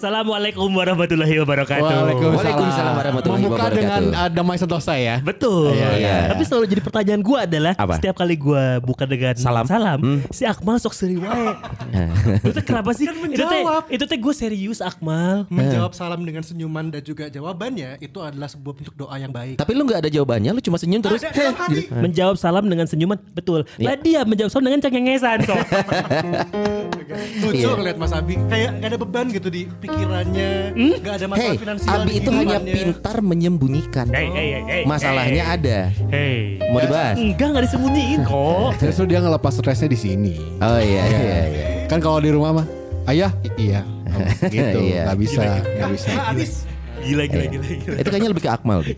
Assalamualaikum warahmatullahi wabarakatuh. Waalaikumsalam warahmatullahi Membuka wabarakatuh. dengan uh, damai sentosa ya. Betul. Iya, iya. Tapi selalu jadi pertanyaan gue adalah Apa? setiap kali gue buka dengan Salam. Hmm. si Akmal sok seri wae. itu teh kenapa sih? itu teh menjawab. itu teh gue serius Akmal. Menjawab salam dengan senyuman dan juga jawabannya itu adalah sebuah bentuk doa yang baik. Tapi lu nggak ada jawabannya, lu cuma senyum terus. Ada dalam hati. Menjawab salam dengan senyuman betul. Iya. Lah dia menjawab salam dengan cengengesan sok. Lucu Iya. ngeliat Mas Abi kayak gak ada beban gitu di pikirannya, gak ada masalah Hey, finansial Abi itu hanya pintar menyembunyikan. Hey, hey, hey, hey, Masalahnya hey. ada. Hey. Mau dibahas? Enggak enggak disembunyiin kok. Justru dia ngelepas stresnya di sini. Oh iya iya iya. Kan kalau di rumah mah, ayah, I- iya, Oh, gitu, Iya. nggak bisa, nggak bisa. Ah, habis. Gila gila gila gila. Itu kayaknya lebih ke Akmal deh.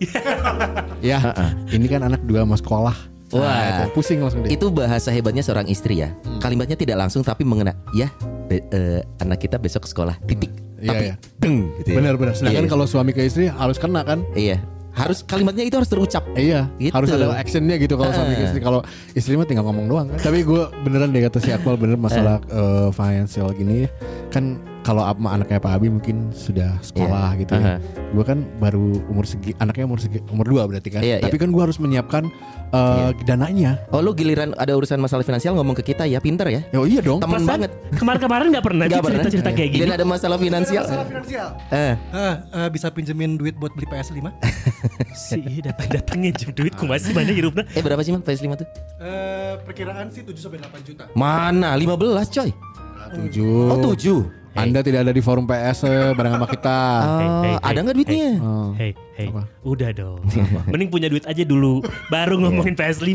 Ya, ini kan anak dua mau sekolah. Wah. Nah, itu pusing langsung dia. Itu bahasa hebatnya seorang istri ya. Kalimatnya tidak langsung tapi mengena. Ya, be- eh, anak kita besok sekolah. Titik. Iya, tapi iya. deng gitu ya. Benar-benar. Sedangkan Iya. kalau suami ke istri harus kena kan? Iya. Harus kalimatnya itu harus terucap. Iya, Gitu. harus ada actionnya gitu kalau suami ke istri. Kalau istri mah tinggal ngomong doang kan. Tapi gue beneran deh kata si Akmal bener masalah eh, financial gini. Kan kalau sama anaknya Pak Abi mungkin sudah sekolah Iya. gitu ya. Aha. Gue kan baru umur segi, anaknya umur segi, umur dua berarti kan. Iya, Tapi iya. kan gue harus menyiapkan eh, dananya. Oh lu giliran ada urusan masalah finansial ngomong ke kita ya pinter ya. Ya iya dong. Perasaan banget. Kemarin-kemarin nggak pernah Nggak pernah. cerita-cerita kayak gini. Dan ada masalah finansial. Masalah finansial. Eh, Ah, ah, bisa pinjemin duit buat beli PS5? sih datang datangnya jam duit ku masih banyak hirupna eh berapa sih man PS5 tuh? Eh, perkiraan sih 7 sampai 8 juta. Mana? 15 coy. Tujuh. Oh 7. Anda tidak ada di forum PS eh, bareng sama kita. Oh, hey, hey, ada nggak duitnya? Oh. Hey, hey, Apa? udah dong. Mending punya duit aja dulu, baru ngomongin PS5.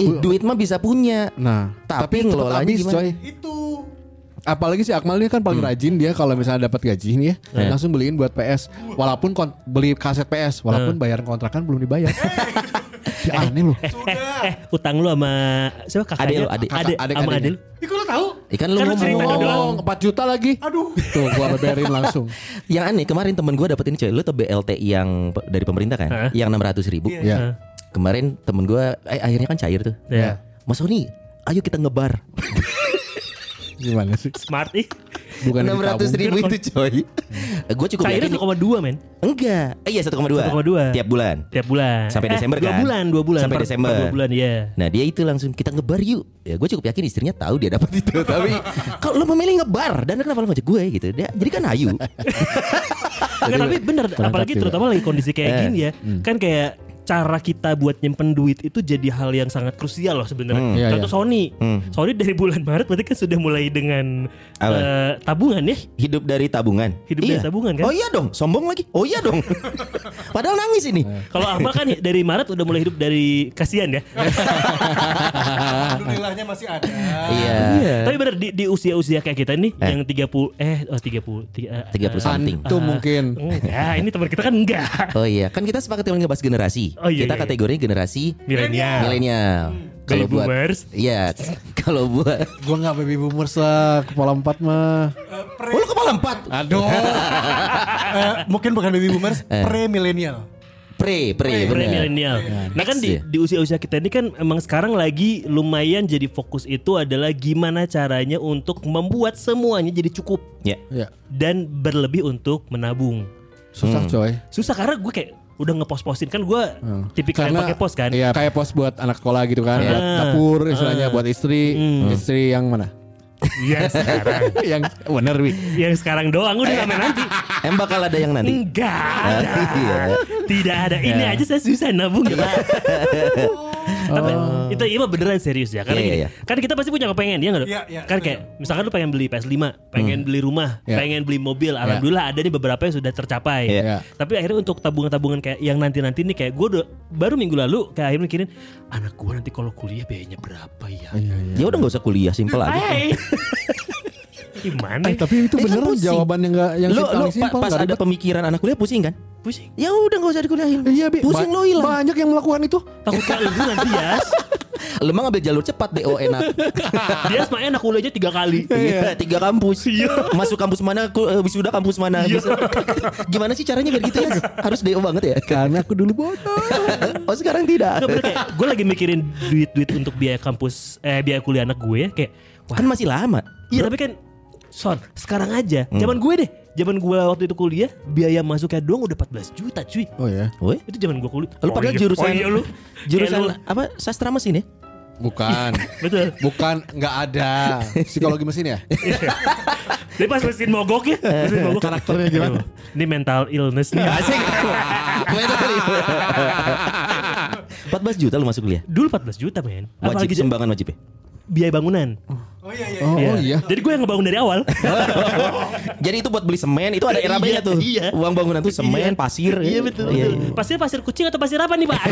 Eh, duit mah bisa punya. Nah, Tapi cepet ngelolanya gimana? coy. Itu Apalagi si Akmal ini kan paling rajin dia kalau misalnya dapat gaji nih ya, langsung beliin buat PS. Walaupun kon- beli kaset PS, walaupun bayaran kontrakan belum dibayar. Ya aneh loh. sudah. Eh, utang lu sama siapa kakaknya? Lu, ade. ade, Kakak- sama lu. Ih, kok lo tahu? Ikan lu Kan lu cerita ngomong. doang. Oh, 4 juta lagi. Aduh. Tuh gua bayarin langsung. Yang aneh kemarin temen gue dapet ini coy. Lu tau BLT yang dari pemerintah kan? Hah? Yang 600 ribu. Iya. Ya. Kemarin temen gue, eh, akhirnya kan cair tuh. Ya. Mas Sony, ayo kita ngebar. Gimana sih? Smart ih. Bukan 600 ribu itu coy. gue cukup Cairnya yakin. 1,2 men. Enggak. Eh iya 1,2. 1,2. Tiap bulan. Tiap bulan. Sampai Eh, Desember dua kan? bulan, dua bulan. Sampai Per- Desember. per Dua bulan, ya. Nah dia itu langsung kita ngebar yuk. Ya gue cukup yakin istrinya tahu dia dapat itu. Tapi kalau lo memilih ngebar dan kenapa lo ngajak gue gitu? Dia, jadi kan ayu. Enggak, tapi bener, apalagi terutama lagi kondisi kayak Eh, gini ya. Kan kayak cara kita buat nyimpen duit itu jadi hal yang sangat krusial loh sebenarnya. Hmm. Iya, Contoh iya. Sony. Hmm. Sony dari bulan Maret berarti kan sudah mulai dengan Apa? eh, tabungan ya. Hidup dari tabungan. Hidup dari tabungan, kan? Oh iya dong, sombong lagi. Oh iya dong. Padahal nangis ini. Kalau Akmal kan dari Maret udah mulai hidup dari kasihan ya. Alhamdulillahnya masih ada. Iya. Tapi bener di, di usia-usia kayak kita nih Eh. yang 30 eh oh 30 tiga- eh, 30 something. Antum mungkin. Enggak, ini teman kita kan enggak. Oh iya, kan kita sepakat yang ngebahas generasi. Oh iya, kita iya. kategorinya generasi Milenial. milenial. Baby boomers. Iya. Kalau buat Gua nggak baby boomers lah, kepala empat mah. Eh, pre, Oh, lu kepala empat. Aduh. eh, mungkin bukan baby boomers, pre milenial. Pre, pre, Pre milenial. Nah kan di, di usia-usia kita ini kan emang sekarang lagi lumayan jadi fokus itu adalah gimana caranya untuk membuat semuanya jadi cukup Ya. Ya, dan berlebih untuk menabung. susah coy. Susah karena gue kayak udah ngepost-postin kan gue tipikal yang pakai pos kan. Iya, kayak pos buat anak sekolah gitu kan, buat Ah. dapur istilahnya buat istri, Hmm. istri yang mana? Iya sekarang. yang bener wi. yang sekarang doang udah sampai nanti. Em bakal ada yang nanti. Enggak ada. Iya. Tidak ada. Ini aja saya susah nabung ya. Pak. Tapi itu iya mah beneran serius ya. Karena Iya, iya, gini, iya. kan kita pasti punya kepengen ya nggak? Iya, iya, kan kayak misalkan lu pengen beli PS5, pengen beli rumah, Iya. pengen beli mobil. Alhamdulillah ada nih beberapa yang sudah tercapai. Iya. Iya. Tapi akhirnya untuk tabungan-tabungan kayak yang nanti-nanti nih kayak gue udah baru minggu lalu kayak akhirnya mikirin anak gue nanti kalau kuliah biayanya berapa ya? Iya, iya. Ya udah nggak usah kuliah, simpel aja. Gimana? Eh, tapi itu kan beneran pusing. jawaban yang enggak yang lu simpel lu simpel pa- pas nggak ada pemikiran anak kuliah pusing kan? Pusing. Ya udah nggak usah dikuliahin. Iya, Bi. Pusing Ba- lo hilang. Banyak yang melakukan itu. Takut kayak lu nanti ya. Lu mah ngambil jalur cepat DO enak. Dia mah enak kuliahnya tiga kali. Iya, tiga kampus. Masuk kampus mana, eh, wisuda kampus mana. Bisa- Gimana sih caranya biar gitu ya? Harus DO banget ya? Karena aku dulu bodoh. Oh sekarang tidak. Gue lagi mikirin duit-duit untuk biaya kampus eh biaya kuliah anak gue ya kayak wah Kan masih lama. iya tapi kan son sekarang aja zaman gue deh zaman gue waktu itu kuliah biaya masuknya doang udah 14 juta cuy Oh ya. Woi. itu zaman gue kuliah Lu padahal iya. jurusan oh, iya, lu jurusan lu- apa sastra mesin ya? Bukan. betul Bukan nggak ada psikologi mesin ya? Tapi pas mesin mogok ya mesin mogok Karakternya gimana? ini mental illness nih Asik. 14 juta lu masuk kuliah. dulu 14 juta men Wajib apalagi sumbangan wajib ya? Biaya bangunan Oh iya iya. Oh, oh iya. jadi gue yang ngebangun dari awal Jadi itu buat beli semen itu ada RAB-nya Iya, tuh. iya. Uang bangunan tuh semen, Iya. pasir. iya betul, Iya, betul. iya. pasir pasir kucing atau pasir apa nih pak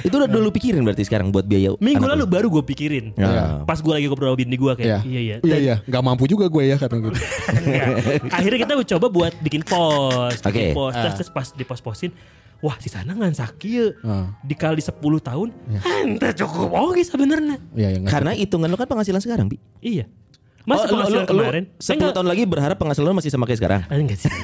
Itu udah dulu pikirin berarti sekarang buat biaya. minggu lalu lu. baru gue pikirin Ya. pas gue lagi ngobrol bini gue kayak Iya. iya iya Iya iya. Nggak mampu juga gue ya kata gitu. Enggak. Akhirnya kita coba buat bikin post, bikin Oke. post. Terus, Ah. terus pas di post postin, wah di sana ngan sakit. Ah. Dikali 10 tahun, ente cukup oke sebenarnya. Iya iya. nggak- Karena hitungan lu kan penghasilan sekarang, Bi. Iya. Masa Oh, lu- penghasilan lu- lu kemarin? 10 tahun lagi berharap penghasilan masih sama kayak sekarang. Ah, Enggak sih.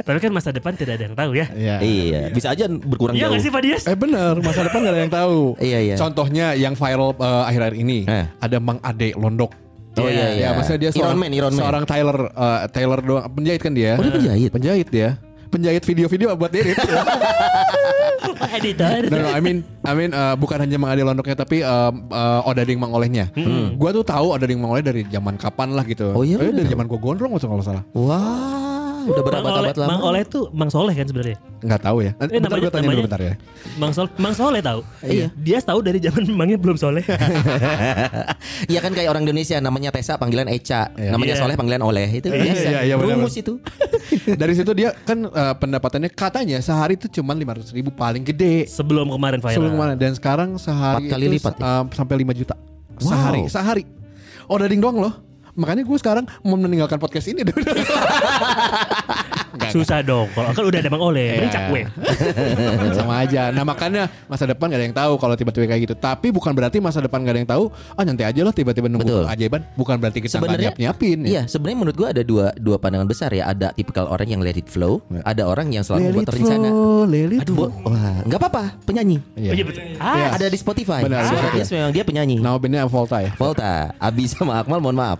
Tapi kan masa depan tidak ada yang tahu ya. Iya. Iya, bisa aja berkurang Iya jauh. nggak sih Pak Dias? Eh bener, masa depan gak ada yang tahu. Iya, iya. Contohnya yang viral eh, akhir-akhir ini, Eh. ada Mang Ade Londok. Oh iya iya. Ya, maksudnya dia seorang, Iron Man, Iron Man. seorang Tyler, eh, Taylor doang, penjahit kan dia. Oh, dia penjahit? Penjahit dia. Penjahit video-video buat dia. Editor. no, no, I mean, I mean eh, bukan hanya Mang Ade Londoknya, tapi eh, eh, Odading Mang Olehnya. Gua tuh tahu Odading Mang Oleh dari zaman kapan lah gitu. Oh, iya, Eh, dari zaman gua gondrong kalau salah. Wah, udah berabad-abad lama. Mang Oleh tuh Mang Soleh kan sebenarnya. Nggak tahu ya. Nanti Eh, bentar gue tanya dulu bentar ya. Mang Sol Mang Soleh tahu. Iya. Dia tahu dari zaman Mangnya belum Soleh. Iya kan kayak orang Indonesia namanya Tessa panggilan Eca, namanya Iya. Soleh panggilan Oleh itu Iya, biasa. iya, iya, Rumus itu. Dari situ dia kan eh, pendapatannya katanya sehari itu cuma 500 ribu paling gede. Sebelum kemarin viral. Sebelum kemarin dan sekarang sehari kali itu lipat ya? eh, sampai 5 juta. Wow. Sehari, sehari. Oh, dading doang loh. Makanya gue sekarang mau meninggalkan podcast ini. Susah dong. Kalau kan udah ada Oleh, mending Iya. cakwe. Sama aja. Nah makanya masa depan gak ada yang tahu kalau tiba-tiba kayak gitu. Tapi bukan berarti masa depan gak ada yang tahu. Ah nanti aja lah tiba-tiba nunggu Betul. keajaiban. Bukan berarti kita nggak Sebenarnya nyiap-nyiapin. ya. Iya, sebenarnya menurut gua ada dua dua pandangan besar ya. Ada tipikal orang yang let it flow, ada orang yang selalu Let it rencana. let Aduh, wah, nggak apa-apa, penyanyi. Iya. Oh, iya betul. Ah, Ada di Spotify. Benar. Suara Ah. dia memang dia penyanyi. Nama bandnya Volta ya. Volta, Abi sama Akmal mohon maaf.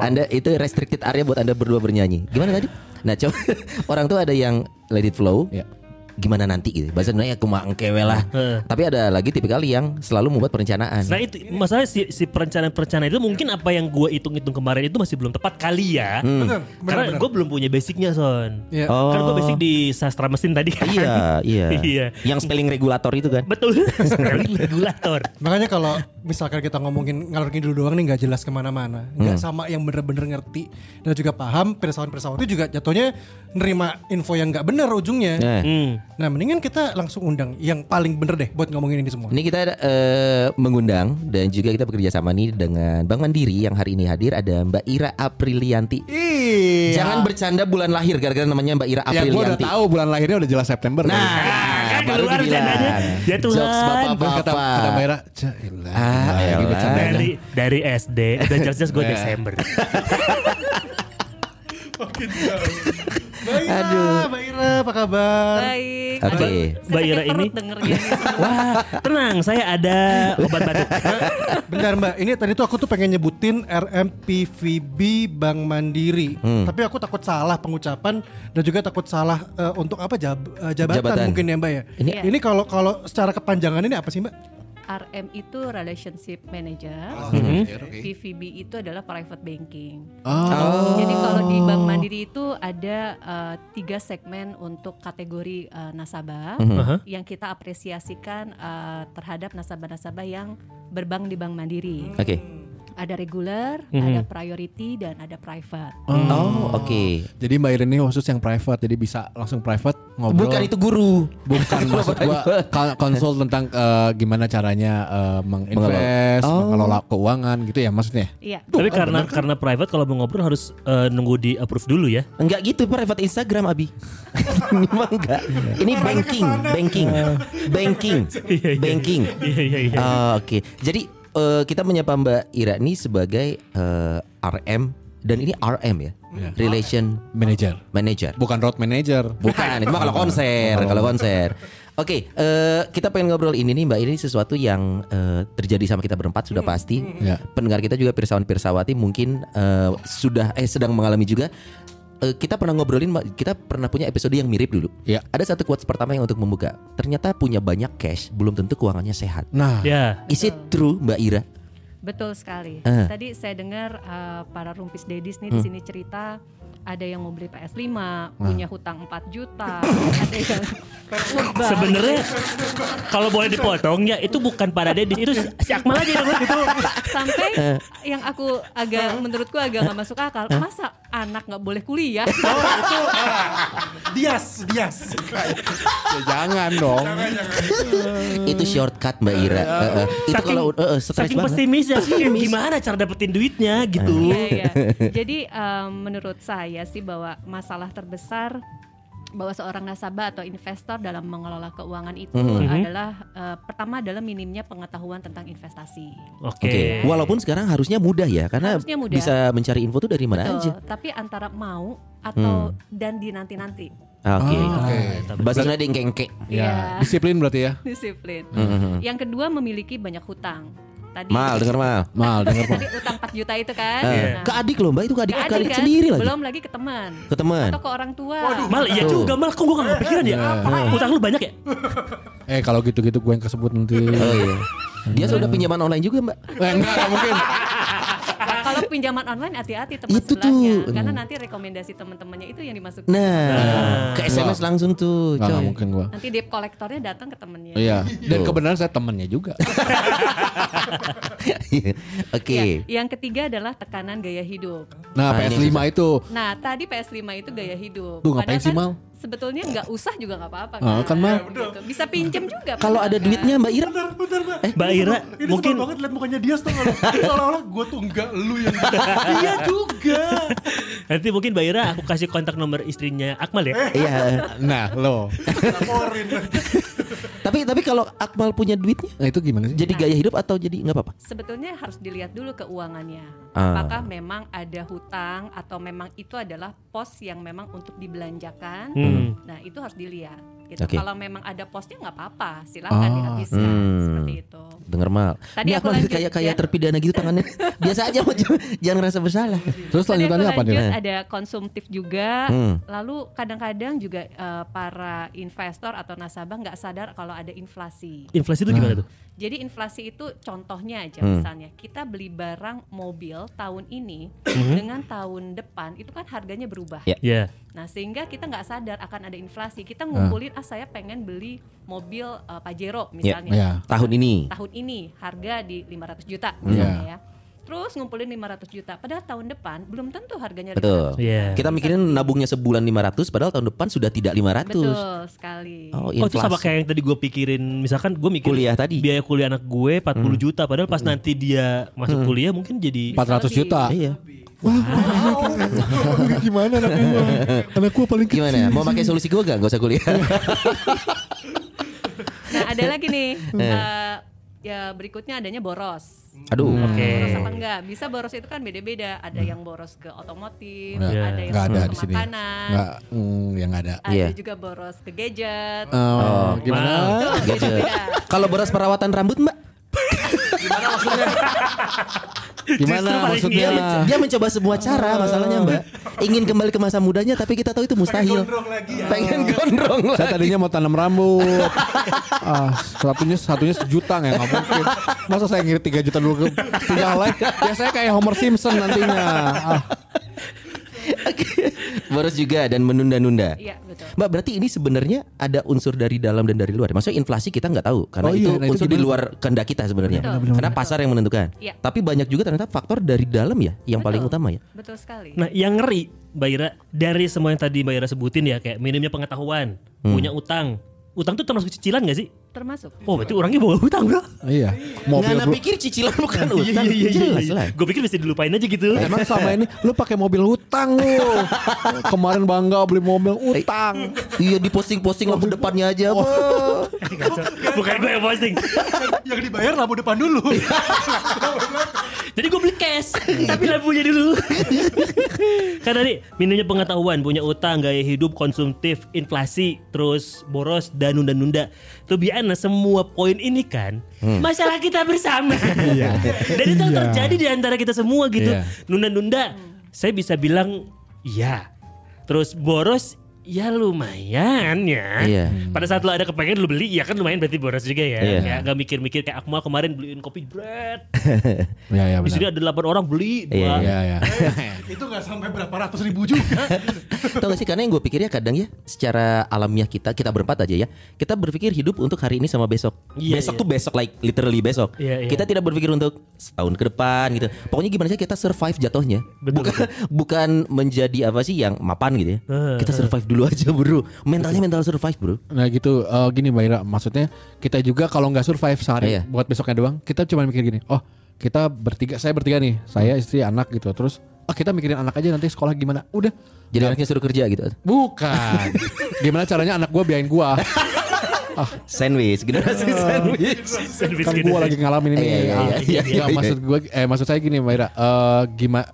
Anda itu restricted area buat Anda berdua bernyanyi. Gimana tadi? Nah, coba orang tuh ada yang let it flow. Iya. Gimana nanti gitu. Bahasa Indonesia aku engkewe lah. Tapi ada lagi tipikal yang selalu membuat perencanaan. Nah itu masalah si, si perencanaan-perencanaan itu mungkin apa yang gue hitung-hitung kemarin itu masih belum tepat kali ya. Benar, Karena benar. gue belum punya basicnya son. Iya. Oh. Kan gue basic di sastra mesin tadi kan. Iya, iya. Iya. Yang spelling regulator itu kan. Betul. Sekali regulator. Makanya kalau misalkan kita ngomongin ngalor ngidul doang nih nggak jelas ke mana-mana, nggak sama yang bener-bener ngerti dan juga paham pirsawan-pirsawan itu juga jatuhnya nerima info yang nggak bener ujungnya. Nah, Hmm. Nah mendingan kita langsung undang yang paling bener deh buat ngomongin ini semua. Ini kita eh, mengundang dan juga kita bekerja sama nih dengan Bank Mandiri yang hari ini hadir ada Mbak Ira Aprilianti. Iya. Jangan bercanda bulan lahir gara-gara namanya Mbak Ira Ya gue udah Aprilianti. tahu bulan lahirnya udah jelas September. Nah, Kan baru keluar dibilang. bercandanya. Ya Tuhan. Jokes Terus kata, bapak-bapak. kata Mbak Ira, "Cailah, Ah, lagi elah. bercanda." dari dari SD udah jelas-jelas gue Desember. Mbak Ira, Mbak Ira apa kabar? Baik. Oke. Aduh, saya Mbak Ira ini-. Wah, tenang, saya ada obat batuk. Bentar Mbak, ini tadi tuh aku tuh pengen nyebutin RMPVB Bank Mandiri. Tapi aku takut salah pengucapan dan juga takut salah eh, untuk apa jab- eh, jabatan, Jabatan. mungkin ya Mbak ya. Ini- Ini kalau kalau secara kepanjangan ini apa sih Mbak? RM itu relationship manager, PVB itu adalah private banking. Oh. Jadi kalau di Bank Mandiri itu ada eh, tiga segmen untuk kategori eh, nasabah Aha. yang kita apresiasikan eh, terhadap nasabah-nasabah yang berbank di Bank Mandiri. Oke. Ada regular, Mhm. ada priority dan ada private. Oh, oke. Jadi Mbak Irin ini khusus yang private, jadi bisa langsung private ngobrol. Bukan itu guru. Bukan maksud gua konsul tentang eh, gimana caranya eh, menginvest, Oh. mengelola keuangan gitu ya maksudnya. Iya. Tapi karena karena private kalau mau ngobrol harus eh, nunggu di approve dulu ya. Enggak gitu private Instagram Abi. Memang enggak. Ini banking, banking, banking, Iya, iya. banking. Iya iya iya. Oh, Oke, jadi eh, kita menyapa Mbak Ira ini sebagai eh, RM dan ini RM ya, Relation Manager. Manager. Bukan road manager. Bukan, itu mah kalau konser, kalau konser. Oke, eh, kita pengen ngobrol ini nih Mbak. Ini sesuatu yang eh, terjadi sama kita berempat sudah pasti. Ya. Pendengar kita juga pirsawan pirsawati mungkin eh, sudah eh sedang mengalami juga. Eh, kita pernah ngobrolin, Mbak, kita pernah punya episode yang mirip dulu. Ya. Ada satu quotes pertama yang untuk membuka. Ternyata punya banyak cash belum tentu keuangannya sehat. Nah, Ya. Is it true Mbak Ira? Betul sekali. Eh. Tadi saya dengar uh, para rumpis dedis nih di sini cerita ada yang mau beli PS5, punya hutang 4 juta, ada yang. Sebenarnya kalau boleh dipotong ya itu bukan para dedis itu si Akmal aja yang itu. sampai yang aku agak menurutku agak nggak masuk akal. Masa anak nggak boleh kuliah? Dias, Dias. ya jangan dong. Itu shortcut Mbak Ira. Eh, eh. Itu Saking- kalau eh, eh, stres Saking banget. pesimis ya gimana cara dapetin duitnya gitu. Iya, iya. Jadi menurut saya sih bahwa masalah terbesar bahwa seorang nasabah atau investor dalam mengelola keuangan itu Mhm. adalah eh, pertama adalah minimnya pengetahuan tentang investasi. Oke. Oke, walaupun sekarang harusnya mudah ya, karena Harusnya mudah. bisa mencari info tuh dari mana aja. Betul. Tapi antara mau atau dan di nanti-nanti. Oke. Ah, oke. Bahasa Sunda dengkengke. Ya, disiplin berarti ya. Disiplin. Mhm. Yang kedua memiliki banyak hutang. Tadi Mal, denger mal. Mal, denger Pak. tadi utang 4 juta itu kan. Eh, Nah, Ke adik loh mbak itu ke adik, ke ke adik adik kan, sendiri lagi. Belum lagi ke teman. Ke teman. Atau ke orang tua. Mal iya juga mal kok gue gak kepikiran ya. Utang lu banyak ya? Eh kalau gitu-gitu gue yang kesebut nanti. Oh iya. Dia sudah pinjaman online juga mbak. Eh, enggak, enggak mungkin. Nah, kalau pinjaman online hati-hati teman Itu sebelahnya tuh. karena nanti rekomendasi teman-temannya itu yang dimasukin. Nah, ke SMS langsung tuh. Coy. enggak mungkin gue. Nanti debt kolektornya datang ke temennya. Iya. Dan Tuh. kebenaran saya temennya juga. Oke. Ya, yang ketiga adalah tekanan gaya hidup. Nah, Ah, ini PS5 itu. Nah, tadi PS5 itu gaya hidup. Tuh, ngapain sih, kan Mal? Sebetulnya nggak usah juga nggak apa-apa Ah, kan, Mal? Gitu. Bisa pinjem juga. Kalau ada kan. duitnya mbak Ira. Bentar, bentar, Mbak. Mbak Ira Ini mungkin banget liat mukanya Dias tuh Seolah-olah gue tuh enggak lu yang Dia juga nanti mungkin Mbak Ira aku kasih kontak nomor istrinya Akmal ya. Iya. Nah, lo. laporin Tapi tapi kalau Akmal punya duitnya, Nah, itu gimana sih? jadi gaya hidup atau jadi nggak apa-apa? Sebetulnya harus dilihat dulu keuangannya. Ah. Apakah memang ada hutang atau memang itu adalah pos yang memang untuk dibelanjakan. Hmm. Nah, itu harus dilihat. Gitu. Oke. Kalau memang ada posnya nggak apa-apa, silakan Ah. dihabiskan Hmm. seperti itu. Dengar mal. Tadi Ini aku lanjut, kayak kayak ya. terpidana gitu tangannya. Biasa aja jangan- jangan rasa bersalah. Terus lanjutannya apa lanjut, nih? Ada konsumtif juga. Hmm. Lalu kadang-kadang juga eh, para investor atau nasabah nggak sadar kalau ada inflasi. Inflasi itu gimana tuh? Jadi inflasi itu contohnya aja Hmm. misalnya kita beli barang mobil tahun ini Hmm. dengan tahun depan itu kan harganya berubah. Ya. Ya. Nah sehingga kita nggak sadar akan ada inflasi. Kita ngumpulin ah saya pengen beli mobil eh, Pajero misalnya Ya. Tahun ini. tahun ini harga di 500 juta Hmm. misalnya ya. Terus ngumpulin 500 juta. Padahal tahun depan belum tentu harganya Betul. 500 Iya. Kita mikirin nabungnya sebulan 500 padahal tahun depan sudah tidak 500. Betul sekali. Oh, Oh itu sama kayak yang tadi gue pikirin Misalkan gue mikir Kuliah tadi. Biaya kuliah anak gue 40 juta Padahal pas nanti dia masuk kuliah Mungkin jadi 400 juta. Iya. Gimana anak gua? Anak gua paling kecil. Gimana? Mau pakai solusi gue gak? Gak usah kuliah. Nah ada lagi nih. eh, ya berikutnya adanya boros. Aduh. Oke. Boros apa enggak? Bisa boros itu kan beda-beda. Ada yang boros ke otomotif, Nggak, ada yang nggak ada boros di ke sini. makanan, Enggak, mm, ya enggak ada. ada Iya. juga boros ke gadget. Oh, gimana? Itu Gadget. beda-beda. Kalau beras perawatan rambut mbak? Gimana Justru Dia, maksudnya? men- dia mencoba semua cara masalahnya mbak. Ingin kembali ke masa mudanya tapi kita tahu itu mustahil. gondrong lagi ya. Pengen gondrong Saya lagi. tadinya mau tanam rambut. ah, satunya satunya sejuta nggak nggak mungkin. Masa saya ngirit 3 juta dulu ke tiga lain? Biasanya kayak Homer Simpson nantinya. Ah, Boros juga dan menunda-nunda. Iya, betul. Mbak berarti ini sebenarnya ada unsur dari dalam dan dari luar. Maksudnya inflasi kita nggak tahu karena Oh iya, itu nah itu unsur di gimana luar kehendak kita sebenarnya. Betul, Karena betul. pasar yang menentukan. Iya. Tapi banyak juga ternyata faktor dari dalam ya yang paling Betul. utama ya. Betul sekali. Nah, yang ngeri, Mbak Ira, dari semua yang tadi Mbak Ira sebutin ya, kayak minimnya pengetahuan, punya utang. Utang tuh termasuk cicilan gak sih? Termasuk. Oh, berarti orangnya bawa utang, bro. Iya. Mobil lu- pikir cicilan bukan utang. Jelas lah. Gue pikir bisa dilupain aja gitu. Emang selama ini lu pakai mobil hutang lu. Kemarin bangga beli mobil utang. Iya di posting-posting lampu depannya aja. Oh. Bro. Bukan gue yang posting. yang dibayar lampu depan dulu. Jadi gue beli cash, tapi lampunya dulu. Karena nih minimnya pengetahuan, punya utang, gaya hidup konsumtif, inflasi, terus boros dan nunda-nunda. Tuh biasa semua poin ini kan masalah kita bersama. Dan itu yang Iya. terjadi di antara kita semua gitu. Iya. Nunda-nunda, saya bisa bilang iya. Terus boros Ya lumayan ya. Iya. Pada saat lo ada kepengen lo beli, ya kan lumayan berarti boros juga ya. Iya. Ya gak mikir-mikir kayak Akmal kemarin beliin kopi bread. Iya iya Di sini ada 8 orang beli. Iya, dua. Iya iya. itu nggak sampai berapa ratus ribu juga. Tahu gak sih karena yang gue pikirnya kadang ya secara alamiah kita kita berempat aja ya kita berpikir hidup untuk hari ini sama besok. Iya, besok iya. tuh besok like literally besok. Iya, iya. Kita tidak berpikir untuk setahun ke depan gitu. Pokoknya gimana sih kita survive jatuhnya. Betul, bukan bukan menjadi apa sih yang mapan gitu ya. Eh, kita survive dulu aja bro. Mentalnya mental survive bro. Nah gitu. Eh, gini Mbak Ira Maksudnya kita juga kalau nggak survive sehari Iya. Buat besoknya doang Kita cuma mikir gini Oh kita bertiga Saya bertiga nih Saya istri anak gitu. Terus Oh kita mikirin anak aja nanti sekolah gimana? Udah. Jadi anaknya suruh kerja gitu. Bukan. Gimana caranya anak gue biayain gue Sandwich, generasi sandwich. Sandwich Kan gue lagi ngalamin ini. Iya, iya, Ah, iya, iya, iya. Maksud gue Eh maksud saya gini Mbak Ira eh, Gimana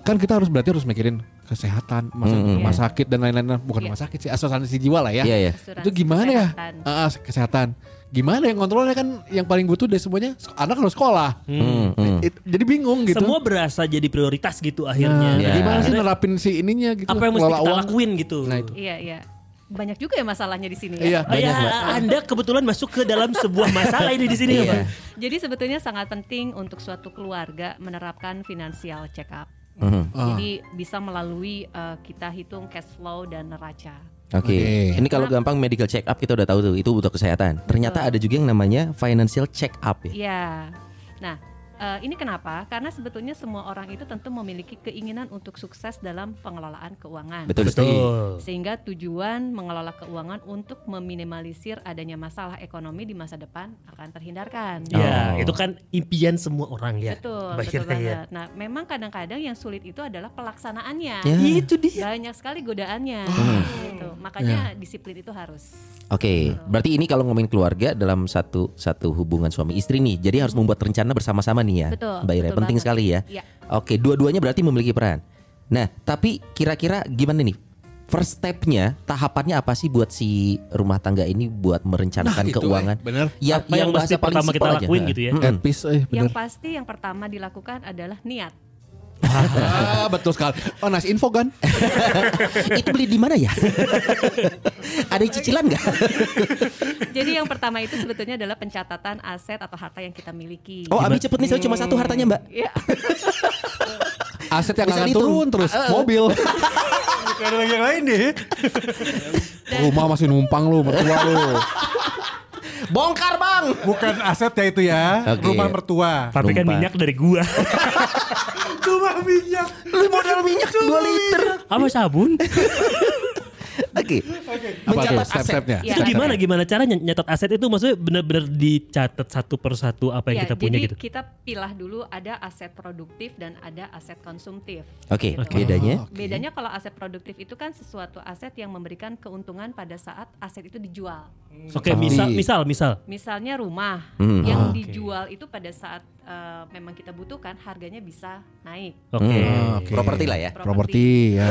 Kan kita harus berarti harus mikirin kesehatan, maksud Mm-mm. rumah sakit dan lain-lain. Bukan Iya. rumah sakit sih, asuransi jiwa lah ya. Iya ya. Asuransi Itu gimana ya? kesehatan. Ah, ah, kesehatan. Gimana yang kontrolnya kan yang paling butuh dari semuanya anak harus sekolah. Hmm, hmm. It- jadi bingung gitu. Semua berasa jadi prioritas gitu Nah, akhirnya. Iya. Gimana sih nerapin si ininya gitu? apa yang mesti kita uang. lakuin gitu. Nah itu. Iya, iya. Banyak juga ya masalahnya di sini Iya. ya. Oh, ya, Banyak, Mbak. Anda kebetulan masuk ke dalam sebuah masalah ini di sini ya, Iya. Pak. Jadi sebetulnya sangat penting untuk suatu keluarga menerapkan financial check up. Mhm. Ah. Jadi bisa melalui eh, kita hitung cash flow dan neraca. Oke. Oke. Ini kalau gampang medical check up kita udah tahu tuh itu butuh kesehatan. Ternyata ada juga yang namanya financial check up ya. Iya. Nah, eh, ini kenapa? Karena sebetulnya semua orang itu tentu memiliki keinginan untuk sukses dalam pengelolaan keuangan. Betul betul. Sehingga tujuan mengelola keuangan untuk meminimalisir adanya masalah ekonomi di masa depan akan terhindarkan. Ya, Oh. itu kan impian semua orang ya. Betul, betul ya. banget. Nah, memang kadang-kadang yang sulit itu adalah pelaksanaannya. Ya. Itu dia. Banyak sekali godaannya. Hmm. Gitu. Makanya disiplin itu harus. Oke, berarti ini kalau ngomongin keluarga dalam satu satu hubungan suami istri nih, jadi harus membuat rencana bersama-sama nih ya, Betul, Mbak Ira. betul Penting banget. sekali ya. Iya. Oke, dua-duanya berarti memiliki peran. Nah, tapi kira-kira gimana nih? First stepnya, tahapannya apa sih buat si rumah tangga ini buat merencanakan Nah, keuangan? eh, bener. Ya, Apa yang bahasa mesti pertama kita simpel aja. lakuin gitu ya? Epis eh Yang pasti yang pertama dilakukan adalah niat. Ah, betul sekali. Oh, nice info kan? itu beli di mana ya? Ada cicilan nggak? Jadi yang pertama itu sebetulnya adalah pencatatan aset atau harta yang kita miliki. Oh, Abi cepet nih, saya cuma satu hartanya Mbak. Iya. Aset yang Bisa akan turun terus mobil. Gak ada lagi yang lain deh. Rumah masih numpang lu, mertua lu. Bongkar bang. Bukan aset ya itu ya. Oke. Rumah mertua. Tapi kan minyak dari gua. Cuma minyak. Lu modal minyak 2 liter. Apa sabun? Oke. Apa tuh Mencatat aset. step-stepnya? Iya. itu gimana gimana caranya nyatat aset itu maksudnya benar-benar dicatat satu persatu apa yang Ya, kita punya jadi gitu. kita pilah dulu ada aset produktif dan ada aset konsumtif. Oke, Oke. bedanya? Bedanya kalau aset produktif itu kan sesuatu aset yang memberikan keuntungan pada saat aset itu dijual. Oke, Pasti. misal misal misal. Misalnya rumah Hmm. yang Ah, oke. dijual itu pada saat eh, memang kita butuhkan harganya bisa naik. Oke. Hmm, Oke. Properti lah ya. Properti ya.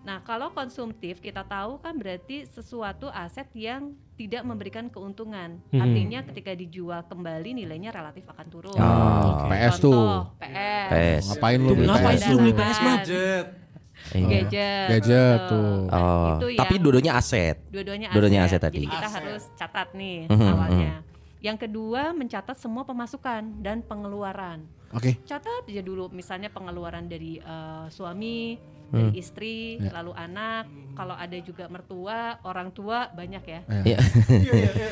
Nah, kalau konsumtif kita tahu kan berarti sesuatu aset yang tidak memberikan keuntungan. Hmm. Artinya ketika dijual kembali nilainya relatif akan turun. Oh, oke. PS tuh. PS. PS. Ngapain lu beli PS? lu beli PS? Gadget. Iya. Gadget. Gadget betul. tuh. Nah, Oh, itu tapi dua-duanya aset. dua-duanya aset. aset tadi. Jadi kita harus catat nih Mhm, awalnya. Yang kedua mencatat semua pemasukan dan pengeluaran. Oke. Catat aja dulu misalnya pengeluaran dari eh, suami, Hmm. dari istri, lalu anak, kalau ada juga mertua, orang tua banyak ya. Iya.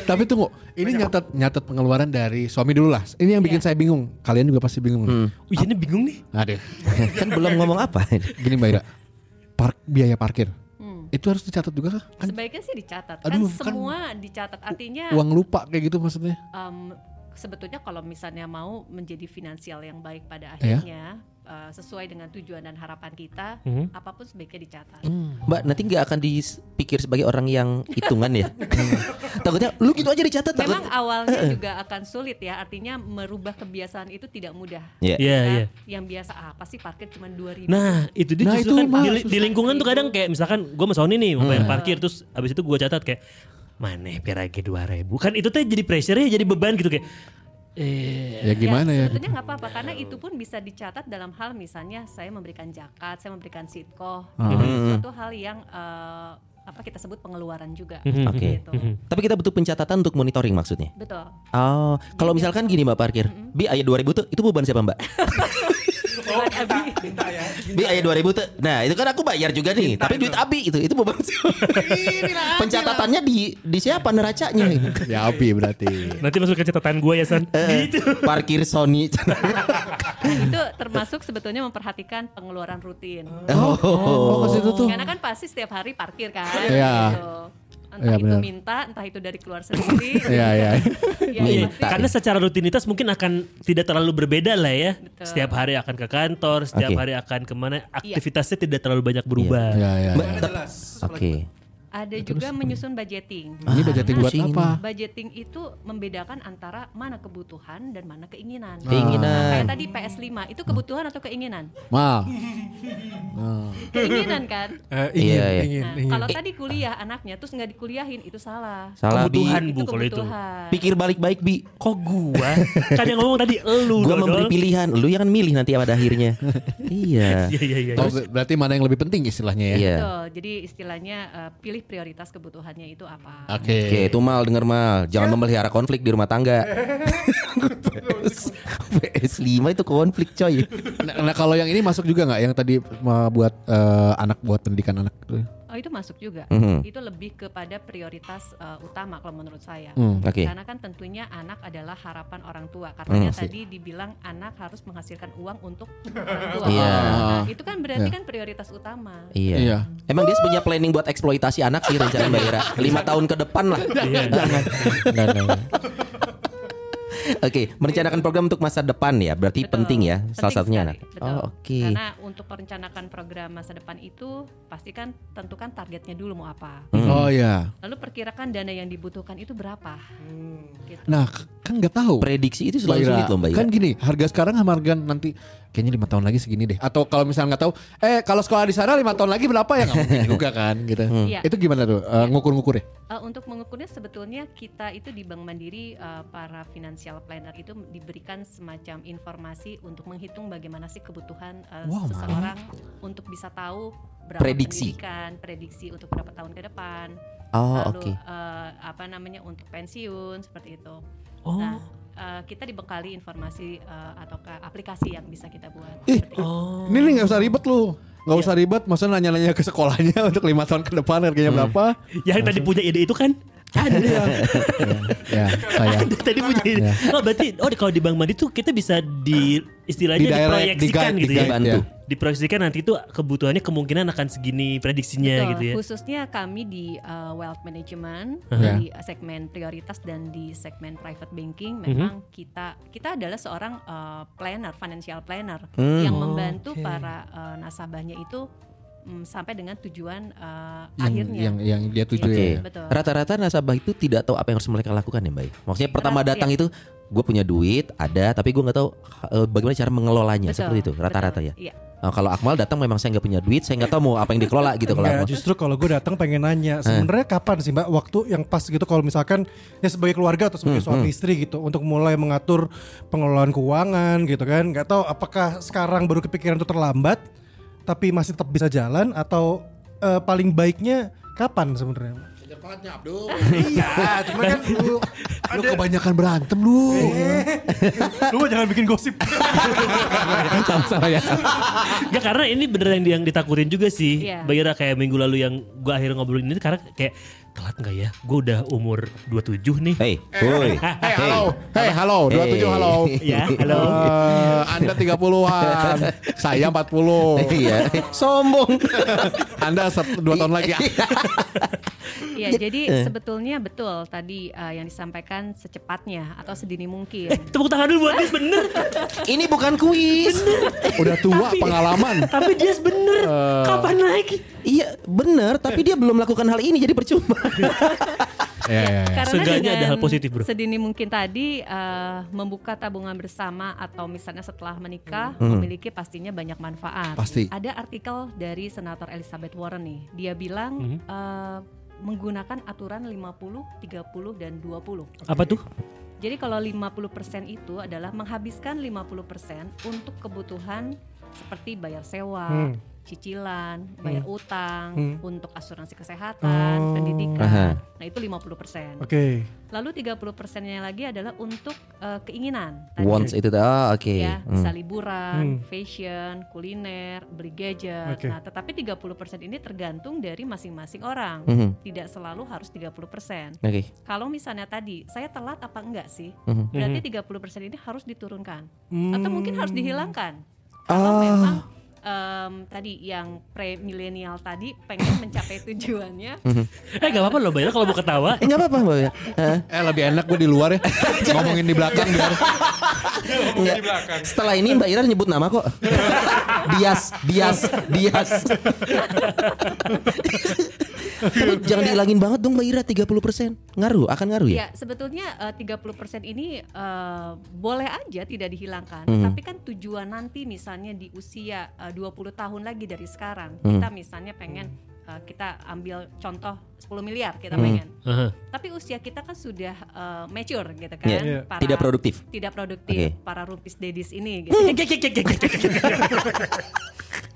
Tapi tunggu, ini nyatet nyatet pengeluaran dari suami dulu lah. Ini yang bikin Iya. saya bingung. Kalian juga pasti bingung. nih. Wih ini bingung nih. Aduh, kan belum ngomong apa. gini Mbak Ira. Park biaya parkir. Itu harus dicatat juga kah? Kan Sebaiknya sih dicatat. Aduh, kan kan semua dicatat. Artinya uang lupa kayak gitu maksudnya. em, sebetulnya kalau misalnya mau menjadi finansial yang baik pada Iya. akhirnya eh, sesuai dengan tujuan dan harapan kita, Mhm. apa pun sebaiknya dicatat. Mbak nanti nggak akan dipikir sebagai orang yang hitungan ya. Takutnya lu gitu aja dicatat takut. Memang awalnya juga akan sulit ya, artinya merubah kebiasaan itu tidak mudah. Iya. Iya Kan? iya. Yang biasa apa sih parkir cuma 2000 Nah itu dia Nah, justru itu kan mah di, susah. di lingkungan tuh kadang kayak misalkan gue sama Sony nih mau bayar Hmm. parkir terus abis itu gue catat kayak mana piragi dua ribu kan itu tuh jadi pressure ya jadi beban gitu kayak eh Ya gimana ya? Sebetulnya nggak apa-apa karena itu pun bisa dicatat dalam hal misalnya saya memberikan zakat, saya memberikan sitkoh, Ah. itu Hmm. suatu hal yang eh, apa kita sebut pengeluaran juga. Mhm. Oke. Gitu. Tapi kita butuh pencatatan untuk monitoring maksudnya. Betul. Oh, kalau misalkan gini Mbak parkir, Bi ayat 2000 tuh itu beban siapa Mbak? Bukan Abi. Bi ayat 2000 tuh. Nah, itu kan aku bayar juga nih, tapi duit Abi itu itu beban? Pencatatannya di di siapa neracanya? Ya Abi berarti. nanti masuk ke catatan gue ya San Eh, gitu Parkir Sony. Itu termasuk sebetulnya memperhatikan pengeluaran rutin. oh. Oh, ke situ tuh. Karena kan pasti setiap hari parkir kan. Iya. gitu. Entah Iya, itu benar. minta, entah itu dari keluar sendiri. Iya, iya. Ya, Iya, karena secara rutinitas mungkin akan tidak terlalu berbeda lah ya. Betul. Setiap hari akan ke kantor, setiap Oke. hari akan ke mana, aktivitasnya tidak terlalu banyak berubah. Iya, iya. Mbak, iya. tep- Oke. Ada juga menyusun budgeting. Ini budgeting buat apa? Budgeting itu membedakan antara mana kebutuhan dan mana keinginan. Keinginan. Nah, kayak tadi PS5 itu kebutuhan atau keinginan? Mal. Keinginan kan? Eh, ingin, Iya, iya. ingin, Nah, ingin. kalau tadi kuliah anaknya terus nggak dikuliahin itu salah. Salah Bi. Kebutuhan bu itu kalau itu. Pikir balik baik Bi. Kok gua? kan yang ngomong tadi elu Gua Dodol. memberi pilihan, lu yang milih nanti pada akhirnya. iya. Iya iya iya. Oh, ber- berarti mana yang lebih penting istilahnya ya? Iya. Betul. Jadi istilahnya eh, pilih prioritas kebutuhannya itu apa. Oke. Oke, itu mal denger mal, jangan memelihara konflik di rumah tangga. PS5 itu konflik coy. Nah, nah, kalau yang ini masuk juga nggak yang tadi buat eh, anak buat pendidikan anak itu? Oh itu masuk juga. Mhm. Itu lebih kepada prioritas eh, utama kalau menurut saya. Hmm. Oke. Karena kan tentunya anak adalah harapan orang tua. Katanya Hmm, sih. tadi dibilang anak harus menghasilkan uang untuk orang tua. Iya. Nah, itu kan berarti Iya. kan prioritas utama. Iya. Iya. Emang dia punya planning buat eksploitasi anak sih rencana Mbak Ira. Lima tahun ke depan lah. Jangan. Oke, merencanakan program untuk masa depan ya, berarti Betul. penting ya, salah satunya sekali, anak. betul. Oh, oke. Karena untuk merencanakan program masa depan itu pastikan tentukan targetnya dulu mau apa. Hmm. Oh ya. Lalu perkirakan dana yang dibutuhkan itu berapa. Gitu. Nah, kan nggak tahu. Prediksi itu selalu Ira. sulit loh Mbak. Kan gini, harga sekarang sama harga nanti kayaknya lima tahun lagi segini deh. Atau kalau misalnya nggak tahu, eh kalau sekolah di sana lima tahun lagi berapa ya nggak mungkin juga kan gitu. Iya. Itu gimana tuh eh, ngukur-ngukur ya? Uh, untuk mengukurnya sebetulnya kita itu di Bank Mandiri uh, para financial planner itu diberikan semacam informasi untuk menghitung bagaimana sih kebutuhan uh, Wow, seseorang untuk bisa tahu berapa Prediksi. pendidikan, prediksi untuk berapa tahun ke depan. Oh, lalu oke. uh, apa namanya untuk pensiun seperti itu. Oh. Nah, uh, kita dibekali informasi uh, atau ke aplikasi yang bisa kita buat. Ih. Oh. Ini nih nggak usah ribet lu. Nggak Iya. usah ribet, maksudnya nanya-nanya ke sekolahnya untuk lima tahun ke depan harganya Hmm. berapa? Yang tadi punya ide itu kan ada. Ya, saya. Ada tadi punya. Ya. Oh berarti oh kalau di Bank Mandi tuh kita bisa di istilahnya Di direct, diproyeksikan di guide, gitu di ya. guide, Bantu. ya. Diproyeksikan nanti itu kebutuhannya kemungkinan akan segini prediksinya Betul, gitu ya. Khususnya kami di uh, wealth management Uh-huh. di segmen prioritas dan di segmen private banking Uh-huh. memang kita kita adalah seorang uh, planner, financial planner Hmm. yang Oh, membantu oke. para uh, nasabahnya itu mm, sampai dengan tujuan uh, Yang, akhirnya. yang yang dia tuju Oke. ya. Betul. Rata-rata nasabah itu tidak tahu apa yang harus mereka lakukan ya Mbak. ya? Maksudnya pertama Rata- datang itu gue punya duit ada tapi gue nggak tahu eh, bagaimana cara mengelolanya Betul, seperti itu rata-rata ya. Iya. Nah, kalau Akmal datang memang saya nggak punya duit, saya nggak tahu mau apa yang dikelola gitu kalau Akmal. justru kalau gue datang pengen nanya sebenarnya kapan sih mbak waktu yang pas gitu kalau misalkan ya sebagai keluarga atau sebagai suami istri gitu untuk mulai mengatur pengelolaan keuangan gitu kan nggak tahu apakah sekarang baru kepikiran itu terlambat tapi masih tetap bisa jalan atau eh, paling baiknya kapan sebenarnya semangatnya Abdul. Iya, cuma kan lu Lu kebanyakan berantem lu. lu mah jangan bikin gosip. Sama-sama ya. Enggak karena ini bener yang, yang ditakutin juga sih. Iya. Bayara kayak minggu lalu yang gue akhirnya ngobrolin ini karena kayak telat nggak ya? Gue udah umur 27 nih. Hey, woi. Hey, halo. Hey, halo. 27 Hey. halo. Ya, halo. Eh, anda 30-an. Saya 40. Iya. Sombong. Anda set- dua tahun lagi. Ya, jadi sebetulnya betul tadi uh, yang disampaikan secepatnya atau sedini mungkin. Tepuk tangan dulu buat Dias bener. Ini bukan kuis. Udah tua pengalaman. Tapi Dias bener. Kapan lagi? Iya, benar, tapi dia belum melakukan hal ini jadi percuma. Ya, ya, ya. Karena Seenggaknya ada dengan hal positif, bro. sedini mungkin tadi uh, membuka tabungan bersama atau misalnya setelah menikah Hmm. memiliki pastinya banyak manfaat. Pasti. Ada artikel dari Senator Elizabeth Warren nih. Dia bilang Hmm. uh, menggunakan aturan 50, 30 dan 20. Apa tuh? Jadi kalau 50% itu adalah menghabiskan 50% untuk kebutuhan seperti bayar sewa, Hmm. Cicilan, bayar utang, Hmm. untuk asuransi kesehatan, Oh. pendidikan. Aha. Nah, itu 50%. Oke. Lalu 30%-nya lagi adalah untuk eh, keinginan. Tadi. Wants itu. Oh, oke. Ya, Hmm. bisa liburan, Hmm. fashion, kuliner, beli gadget. Oke. Nah, tetapi 30% ini tergantung dari masing-masing orang. Mhm. Tidak selalu harus 30%. Oke. Kalau misalnya tadi saya telat apa enggak sih? Mhm. Berarti 30% ini harus diturunkan Hmm. atau mungkin harus dihilangkan. Kalau Ah. memang em, tadi yang pre milenial tadi pengen mencapai tujuannya, Eh gak apa-apa loh Bayara kalau mau ketawa. Eh nggak apa-apa, Mbak. ya. Hah? Eh lebih enak gue di luar ya. Ngomongin di belakang biar. Nggak. Setelah ini Mbak Ira nyebut nama kok. Bias, bias, bias. Tapi jangan dihilangin banget dong Mbak Ira 30%. Ngaruh, akan ngaruh ya? ya sebetulnya eh, 30% ini eh, boleh aja tidak dihilangkan. Mhm. Tapi kan tujuan nanti misalnya di usia eh, 20 tahun lagi dari sekarang, Mhm. kita misalnya pengen eh, kita ambil contoh 10 miliar kita Mhm. pengen. Aha. Tapi usia kita kan sudah eh, mature gitu kan. Iya. Para- Tidak produktif. Tidak produktif Oke. para rumpis dedis ini gitu.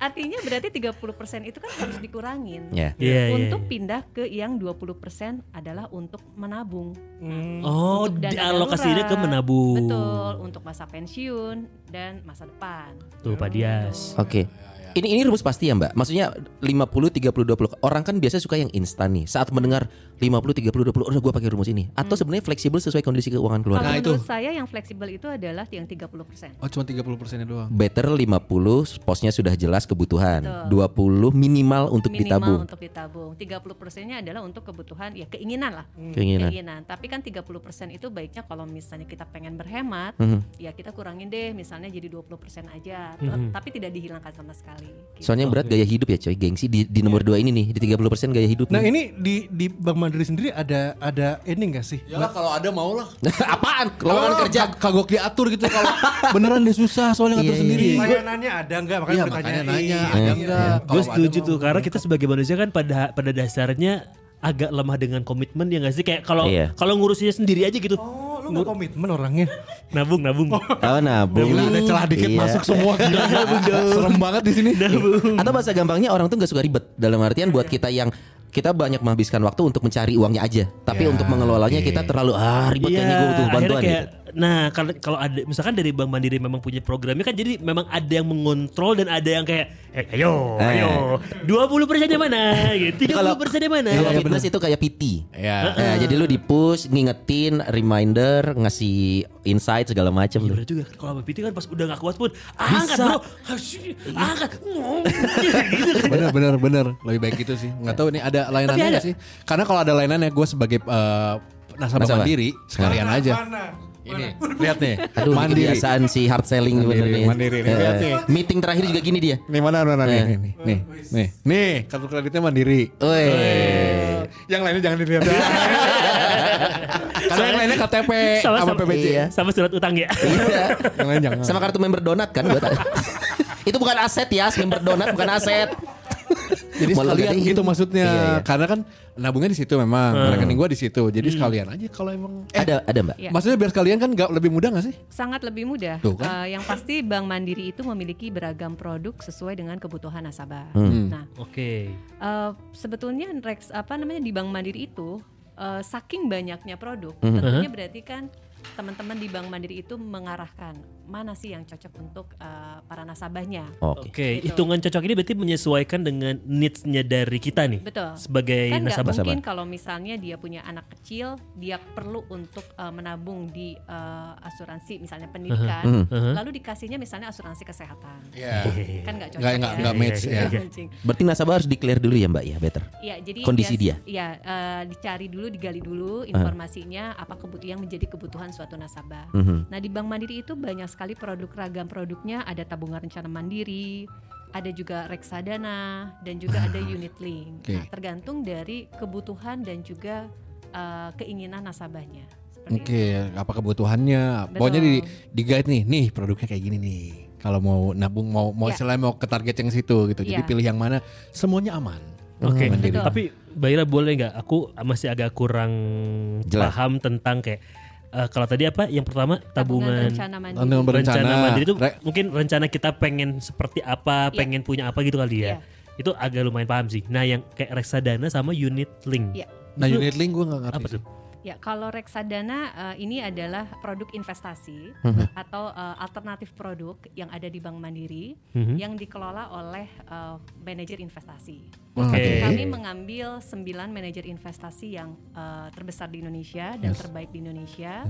Artinya berarti 30% itu kan harus dikurangin. Ya. Iya, iya, untuk iya. pindah ke yang 20% adalah untuk menabung. Hmm. Oh, Untuk dialokasinya ke menabung. Betul, untuk masa pensiun dan masa depan. Tuh Pak Dias. Oke. Ini ini rumus pasti ya Mbak. Maksudnya 50 30 20. Orang kan biasa suka yang instan nih. Saat mendengar 50 30 20, udah gue pakai rumus ini. Atau sebenarnya fleksibel sesuai kondisi keuangan Kalau keluarga. Nah, itu. menurut saya yang fleksibel itu adalah yang 30%. Oh cuma 30 persennya doang. Better 50 posnya sudah jelas kebutuhan. Betul. 20 minimal untuk Minimal ditabung. untuk ditabung. 30%-nya adalah untuk kebutuhan ya keinginan lah. Keinginan. Tapi kan 30% itu baiknya kalau misalnya kita pengen berhemat, Mhm. ya kita kurangin deh misalnya jadi 20% aja. Mhm. Tapi tidak dihilangkan sama sekali. gitu. Soalnya berat gaya hidup ya coy. Gengsi di, di nomor 2 ini nih. Di 30% gaya hidup. Nah nih. ini di di Bank Mandiri sendiri ada ada ini enggak sih? Ya lah kalau ada mau lah. Apaan? Lowongan kerja. Kag- kagok diatur gitu kalau beneran dia susah soalnya ngatur Iya, sendiri. Layanannya ada enggak? Makanya Iya makanya nanya Iya. ada enggak? Gue setuju tuh karena kita sebagai manusia kan pada pada dasarnya agak lemah dengan komitmen ya nggak sih kayak kalau Iya. kalau ngurusinnya sendiri aja gitu Oh, lu gak komitmen orangnya. nabung nabung Oh nabung. Gila ada celah dikit Iya. masuk semua gila. Serem banget di sini. Atau bahasa gampangnya orang tuh gak suka ribet. Dalam artian buat kita yang kita banyak menghabiskan waktu untuk mencari uangnya aja. Tapi Ya, untuk mengelolanya oke. kita terlalu ah ribet kayaknya gue butuh akhirnya bantuan kayak, gitu. Nah kalau kalau ada misalkan dari Bank Mandiri memang punya programnya kan jadi memang ada yang mengontrol dan ada yang kayak eh, ayo Eh. ayo 20 persennya mana gitu 30 Kalau- persennya mana Kalau Iya, fitness itu kayak PT. Ya. Nah, jadi lu di push, ngingetin, reminder, ngasih insight segala macam Iya tuh. bener juga kalau sama PT kan pas udah gak kuat pun angkat Bisa. bro Hashi, angkat gitu kan bener bener bener lebih baik gitu sih nggak tahu ini ada layanannya ada. sih karena kalau ada layanannya gue sebagai eh, nasabah Nasabah. mandiri sekalian aja Mana? Ini lihat nih Aduh, mandiri kebiasaan si hard selling Mandiri, bener nih. mandiri nih, Eh, lihat nih. meeting terakhir juga gini dia. nih mana mana nih Eh. nih nih nih nih nih kartu kreditnya mandiri Woi. yang lainnya jangan dilihat karena yang lainnya KTP Sama- sama PBJ Iya. sama surat utang ya Iya. yang lain jangan Sama kartu member donat kan gua tahu. Itu bukan aset ya, member donat bukan aset. Jadi Mau lo sekalian gadein. gitu maksudnya. Iya, iya. Karena kan nabungnya di situ memang, rekening gua di situ. Jadi sekalian aja kalau emang eh Ada ada Mbak. Ya. maksudnya biar sekalian kan nggak lebih mudah gak sih? Sangat lebih mudah. Tuh kan. Eh, yang pasti Bank Mandiri itu memiliki beragam produk sesuai dengan kebutuhan nasabah. Hmm. Nah, Oke. eh, sebetulnya Rex apa namanya di Bank Mandiri itu eh, saking banyaknya produk, Mhm. tentunya berarti kan teman-teman di Bank Mandiri itu mengarahkan mana sih yang cocok untuk eh, para nasabahnya. Oke. Oke, Gitu. hitungan cocok ini berarti menyesuaikan dengan needs-nya dari kita nih. Betul. Sebagai kan nggak nasabah. mungkin kalau misalnya dia punya anak kecil dia perlu untuk eh, menabung di eh, asuransi misalnya pendidikan Mhm. Mhm. lalu dikasihnya misalnya asuransi kesehatan Iya. kan nggak cocok Nggak- nggak- ya. nggak match, Iya, ya. iya. Berarti nasabah harus declare dulu ya Mbak ya, better. Iya, jadi Kondisi dia. Ya, eh, dicari dulu, digali dulu informasinya apa kebutuhan yang menjadi kebutuhan suatu nasabah. Mhm. Nah, di Bank Mandiri itu banyak sekali produk ragam produknya, ada tabungan rencana mandiri, ada juga reksadana dan juga ada unit link. Oke. Nah, tergantung dari kebutuhan dan juga eh, keinginan nasabahnya. Seperti Oke, apa kebutuhannya? Betul. Pokoknya di di guide nih, nih produknya kayak gini nih. Kalau mau nabung mau mau Ya. istilahnya mau ke target yang situ gitu. Jadi Ya. pilih yang mana semuanya aman. Oke, Mandiri. Betul. tapi Mbak Ira boleh nggak? Aku masih agak kurang Jelas. paham tentang kayak eh, kalau tadi apa? Yang pertama tabungan tabungan rencana mandiri. Tabungan berencana. rencana mandiri itu Re- mungkin rencana kita pengen seperti apa, Iya. pengen punya apa gitu kali ya. Iya. Itu agak lumayan paham sih. Nah, yang kayak reksadana sama unit link. Iya. Nah, Itu unit link gue nggak ngerti. apa sih. tuh? Ya, kalau reksadana eh, ini adalah produk investasi Mhm. atau eh, alternatif produk yang ada di Bank Mandiri Mhm. yang dikelola oleh eh, manajer investasi. Oke. Jadi Kami mengambil 9 manajer investasi yang eh, terbesar di Indonesia dan Yes. terbaik di Indonesia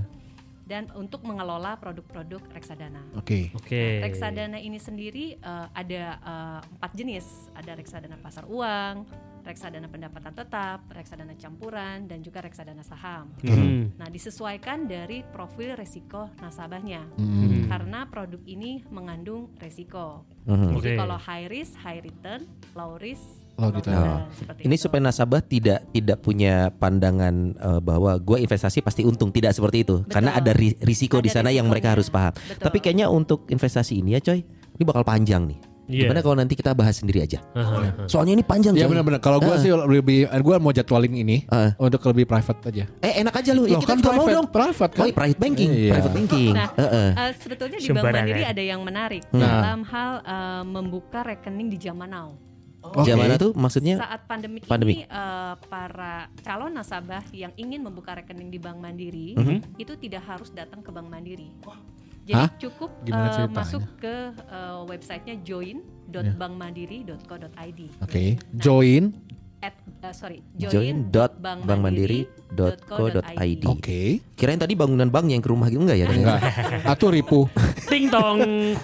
dan untuk mengelola produk-produk reksadana. Oke. Oke. Nah, reksadana ini sendiri eh, ada eh, empat jenis, ada reksadana pasar uang, reksadana pendapatan tetap, reksadana campuran, dan juga reksadana saham. Mhm. Nah, disesuaikan dari profil resiko nasabahnya. Hmm. Karena produk ini mengandung resiko. Mhm. Jadi Oke. kalau high risk, high return, low risk, Low low return. return. Oh. Seperti Ini itu. supaya nasabah tidak tidak punya pandangan eh, bahwa gue investasi pasti untung, tidak seperti itu. Karena ada ri- risiko di Ada sana yang mereka harus paham. Betul. Tapi kayaknya untuk investasi ini ya coy, ini bakal panjang nih. Iya. Gimana kalau nanti kita bahas sendiri aja? Aha. Soalnya ini panjang Ya coy. benar-benar. Kalau gue Ah. sih lebih, gue mau jadwalin ini Ah. untuk lebih private aja. Eh enak aja lu. Ya, Loh, kita kan juga mau private, dong. private kan? Oh, iya, private banking, Iya. private banking. Nah, Heeh. Eh, sebetulnya di Bank. Mandiri ada yang menarik Nah. dalam hal eh, membuka rekening di zaman now. Oke. Zaman tuh maksudnya Saat Pandemik. ini eh, para calon nasabah yang ingin membuka rekening di Bank Mandiri Mhm. itu tidak harus datang ke Bank Mandiri. Jadi Hah? cukup ceritanya? masuk ke eh, websitenya join.bankmandiri.co.id. Oke. Join. At, eh, sorry, join.bankmandiri.co.id. Oke. Kirain tadi bangunan bank yang ke rumah gitu enggak ya? Enggak. Atau ripu. Ting tong.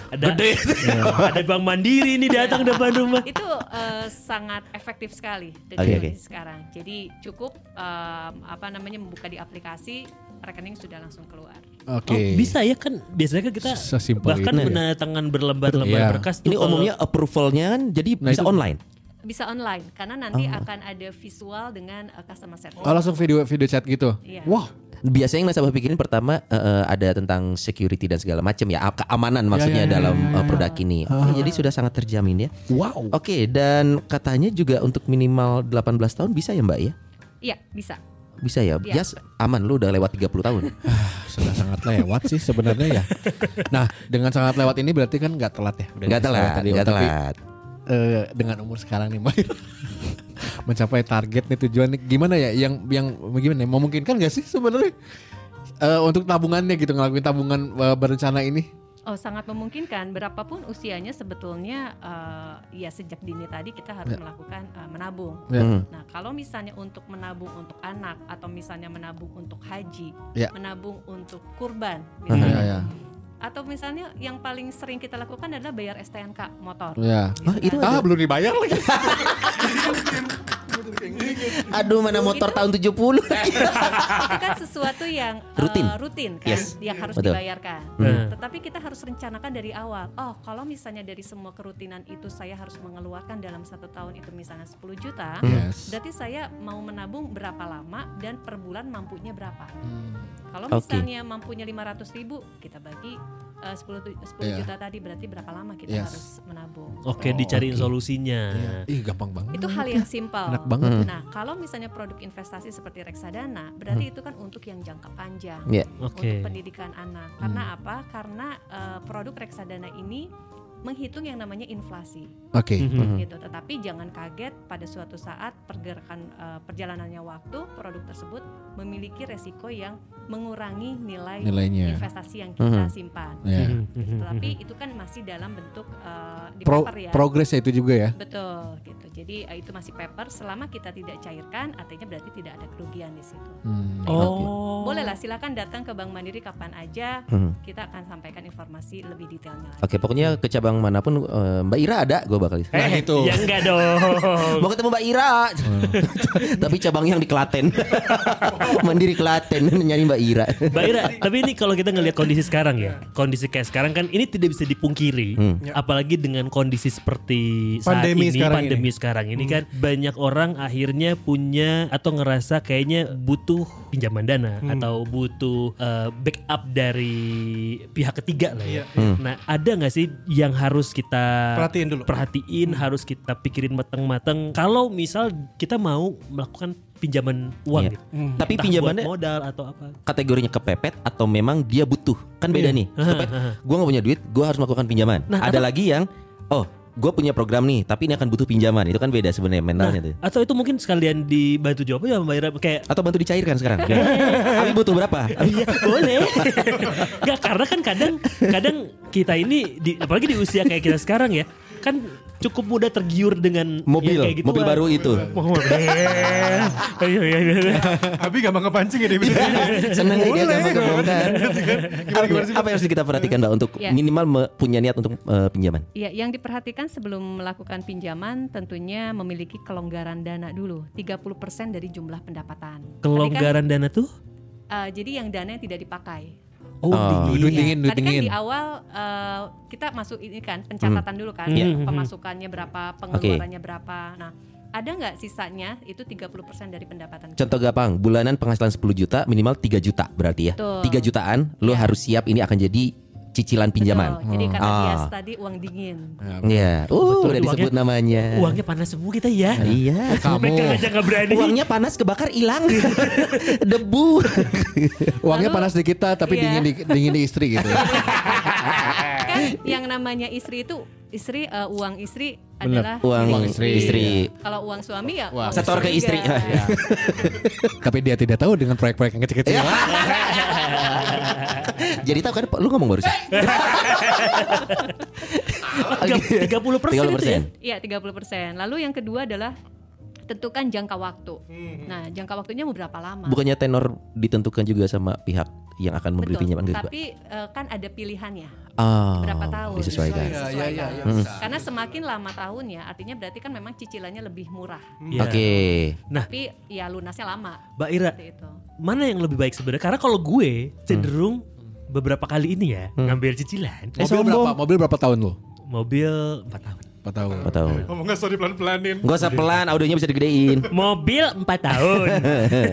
Ada ada Bank Mandiri nih datang depan rumah. itu eh, sangat efektif sekali dengan kondisi oke. sekarang. Jadi cukup em, apa namanya membuka di aplikasi rekening sudah langsung keluar. Oke. Oh, bisa ya kan biasanya kan kita Sesimpel bahkan ya. menandatangan berlembar-lembar Iya. berkas Ini umumnya approvalnya kan jadi Nah, bisa itu- online. Bisa online karena nanti Oh. akan ada visual dengan eh, customer service. Oh, langsung video video chat gitu. Iya. Wah. Biasanya yang nasabah pikirin pertama eh, ada tentang security dan segala macam ya, keamanan maksudnya ya, ya, dalam ya, eh, produk ini. Oke, jadi sudah sangat terjamin ya. Wow. Oke, dan katanya juga untuk minimal 18 tahun bisa ya, Mbak ya? Iya, bisa. Bisa ya. Iya. Jas aman lu udah lewat 30 tahun. Sudah sangat lewat sih sebenarnya ya. Nah, dengan sangat lewat ini berarti kan nggak telat ya. Dikasih telat, tahu tadi, enggak tapi, eh, dengan umur sekarang nih Mbak mencapai target nih tujuan nih, gimana ya yang yang gimana ya? memungkinkan gak sih sebenarnya Eh, untuk tabungannya gitu ngelakuin tabungan eh, berencana ini Oh, sangat memungkinkan. Berapapun usianya sebetulnya eh, ya sejak dini tadi kita harus Ya. melakukan eh, menabung. Ya. Hmm. Nah, kalau misalnya untuk menabung untuk anak atau misalnya menabung untuk haji, Ya. menabung untuk kurban, ya misalnya, ya atau misalnya yang paling sering kita lakukan adalah bayar STNK motor. ya Ah, itu ah ada. belum dibayar lagi Aduh, mana motor tahun 70 lagi. itu kan sesuatu yang eh, Rutin. rutin kan, Yes. yang harus Betul. dibayarkan. Hmm. Tetapi kita harus rencanakan dari awal. Oh, kalau misalnya dari semua kerutinan itu saya harus mengeluarkan dalam satu tahun itu misalnya 10 juta, yes berarti saya mau menabung berapa lama dan per bulan mampunya berapa. Kalau misalnya mampunya 500 ribu, kita bagi eh, 10, tu- 10 Iya. juta tadi berarti berapa lama kita Yes. harus menabung. Oke, Oh, dicariin oke. solusinya. Ih gampang banget. Itu hal yang simpel. Enak banget. Hmm. Nah, kalau misalnya produk investasi seperti reksadana, berarti itu kan untuk yang jangka panjang. Ya. Oke. Untuk pendidikan anak. Karena apa? Karena eh, produk reksadana ini menghitung yang namanya inflasi. Oke. Mhm. gitu. Tetapi jangan kaget pada suatu saat pergerakan eh, perjalanannya waktu produk tersebut memiliki resiko yang mengurangi nilai Nilainya. investasi yang kita Mhm. simpan. Ya. Mhm, mhm, Tetapi mhm. itu kan masih dalam bentuk eh, di Pro, paper ya. progresnya itu juga ya. Betul gitu. Jadi eh, itu masih paper selama kita tidak cairkan artinya berarti tidak ada kerugian di situ. Hmm. Oh. Boleh lah silakan datang ke Bank Mandiri kapan aja. Hmm. Kita akan sampaikan informasi lebih detailnya. Oke, pokoknya ke cabang mana pun eh, Mbak Ira ada, gue bakal. Eh, gitu. Ya enggak dong. Mau ketemu Mbak Ira. Tapi cabang yang di Klaten. Mandiri Klaten nyari Mbak Ira. Mbak Ira, tapi ini kalau kita ngelihat kondisi sekarang ya, kondisi kayak sekarang kan ini tidak bisa dipungkiri, Hmm. apalagi dengan kondisi seperti saat Pandemi ini, sekarang pandemi ini. sekarang ini kan banyak orang akhirnya punya atau ngerasa kayaknya butuh pinjaman dana atau butuh uh, backup dari pihak ketiga lah ya. Iya, Nah, ada nggak sih yang harus kita Perhatiin dulu. perhatiin, harus kita pikirin matang-matang kalau misal kita mau melakukan pinjaman uang Iya. gitu. Tapi Entah pinjamannya buat modal atau apa. kategorinya kepepet atau memang dia butuh. Kan beda nih. Kepepet. gue nggak punya duit gue harus melakukan pinjaman. Nah, ada atau- lagi yang oh gue punya program nih tapi ini akan butuh pinjaman. Itu kan beda sebenarnya mentalnya tuh. Atau itu mungkin sekalian dibantu jawab ya Mbak Ira kayak atau bantu dicairkan sekarang. Abi butuh berapa? Abi Iya boleh. Gak karena kan kadang kadang kita ini di, apalagi di usia kayak kita sekarang ya kan cukup mudah tergiur dengan mobil kayak gitu mobil baru itu Mobil. Iya iya iya. Abi gampang kepancing ya dia seneng dia gampang kebongkar apa yang harus kita perhatikan mbak untuk Ya. minimal me- punya niat untuk eh, pinjaman Ya, yang diperhatikan sebelum melakukan pinjaman tentunya memiliki kelonggaran dana dulu, 30% dari jumlah pendapatan. Tadi Kelonggaran dana tuh? Kan, eh, jadi yang dana yang tidak dipakai. Oh, Oh, dingin. duit dingin, duit Tadi kan di awal eh, kita masuk ini kan pencatatan dulu kan, Iya. pemasukannya berapa, pengeluarannya berapa. Nah, ada nggak sisanya itu 30% dari pendapatan kita. contoh gampang bulanan penghasilan 10 juta minimal 3 juta berarti ya Betul. 3 jutaan lo Ya. harus siap ini akan jadi cicilan pinjaman Betul, Jadi karena Ah. bias tadi uang dingin. Iya, uh, Betul, udah disebut uangnya- namanya. Uangnya panas semua kita ya. Iya. Kamu Megang aja gak berani. Uangnya panas kebakar hilang. Debu. uangnya Lalu- panas di kita tapi Iya. dingin di dingin di istri gitu. kan yang namanya istri itu istri eh, uang istri adalah Uang milik istri. istri. Kalau uang suami ya uang Setor ke istri. Iya. tapi dia tidak tahu dengan proyek-proyek yang kecil-kecil. Jadi tahu kan lu ngomong barusan. Tiga puluh persen itu ya. 30%. Iya 30%. Lalu yang kedua adalah tentukan jangka waktu. Nah jangka waktunya mau berapa lama? Bukannya tenor ditentukan juga sama pihak yang akan memberi Betul. pinjaman gitu, Pak? Tapi eh, kan ada pilihannya Ah, berapa tahun? Disesuaikan. Iya, iya, iya, iya. Hmm. Karena semakin lama tahunnya, artinya berarti kan memang cicilannya lebih murah. Iya. Oke. Tapi ya lunasnya lama. Mbak Ira, mana yang lebih baik sebenarnya? Karena kalau gue cenderung beberapa kali ini ya ngambil cicilan Mobil berapa? Mobil berapa tahun lo? mobil 4 tahun. 4 tahun. Gak tahu. Ngomongnya sorry pelan-pelanin. Gak usah pelan, audionya bisa digedein. Mobil 4 tahun.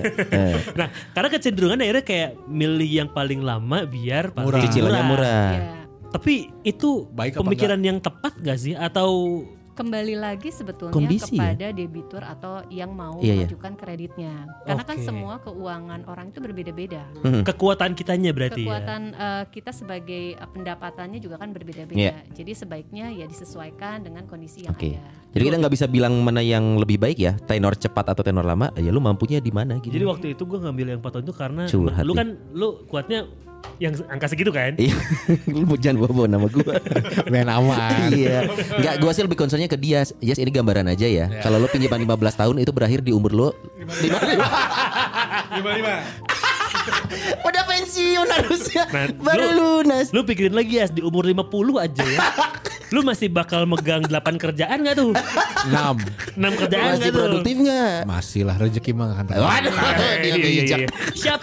nah, karena kecenderungan akhirnya kayak milih yang paling lama biar paling Murah. Cicilannya murah. Ya. Tapi itu Baik pemikiran yang tepat gak sih? Atau Kembali lagi sebetulnya Kondisi ya? kepada debitur atau yang mau Iya, iya. mengajukan kreditnya. Karena kan Oke. semua keuangan orang itu berbeda-beda. Hmm. kekuatan kitanya berarti ya? Kekuatan eh, kita sebagai eh, pendapatannya juga kan berbeda-beda. Iya. Jadi sebaiknya ya disesuaikan dengan kondisi yang Oke. ada. Jadi kita nggak bisa bilang mana yang lebih baik ya, tenor cepat atau tenor lama. Ya lu mampunya di mana gitu. Jadi waktu itu gue ngambil yang 4 tahun itu karena Curhat lu kan lu kuatnya yang angka segitu kan? Iya, lu jangan bawa nama gua. Main aman. iya. Enggak, gua sih lebih concernnya ke dia. Yes, ini gambaran aja ya. Kalau lu pinjaman 15 tahun itu berakhir di umur lu Lima lima. udah pensiun harusnya. Nah, Baru lu- lunas. Lu pikirin lagi ya di umur 50 aja ya. lu masih bakal megang 8 kerjaan gak tuh? 6. 6 kerjaan Masih gak tuh? produktif nggak? Masih lah rezeki mah akan. Waduh, Eh, dia iya, iya, bijak. iya. Siap.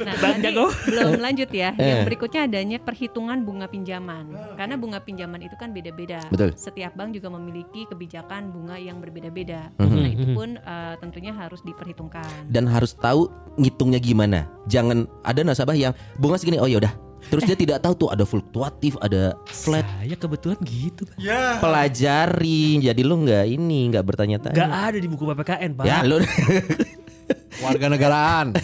Nah, Bang Jago. belum lanjut ya. Eh. Yang berikutnya adanya perhitungan bunga pinjaman. Karena bunga pinjaman itu kan beda-beda. Betul. Setiap bank juga memiliki kebijakan bunga yang berbeda-beda. Mhm. Nah, itu pun eh, tentunya harus diperhitungkan. Dan harus tahu ngitungnya gimana. Jangan ada nasabah yang bunga segini oh ya udah. Terus dia tidak tahu tuh ada fluktuatif, ada flat. Saya kebetulan gitu. Bang. Ya. Pelajari, jadi lu nggak ini nggak bertanya-tanya. Gak ada di buku PPKN, Pak. Ya lu Warga negaraan.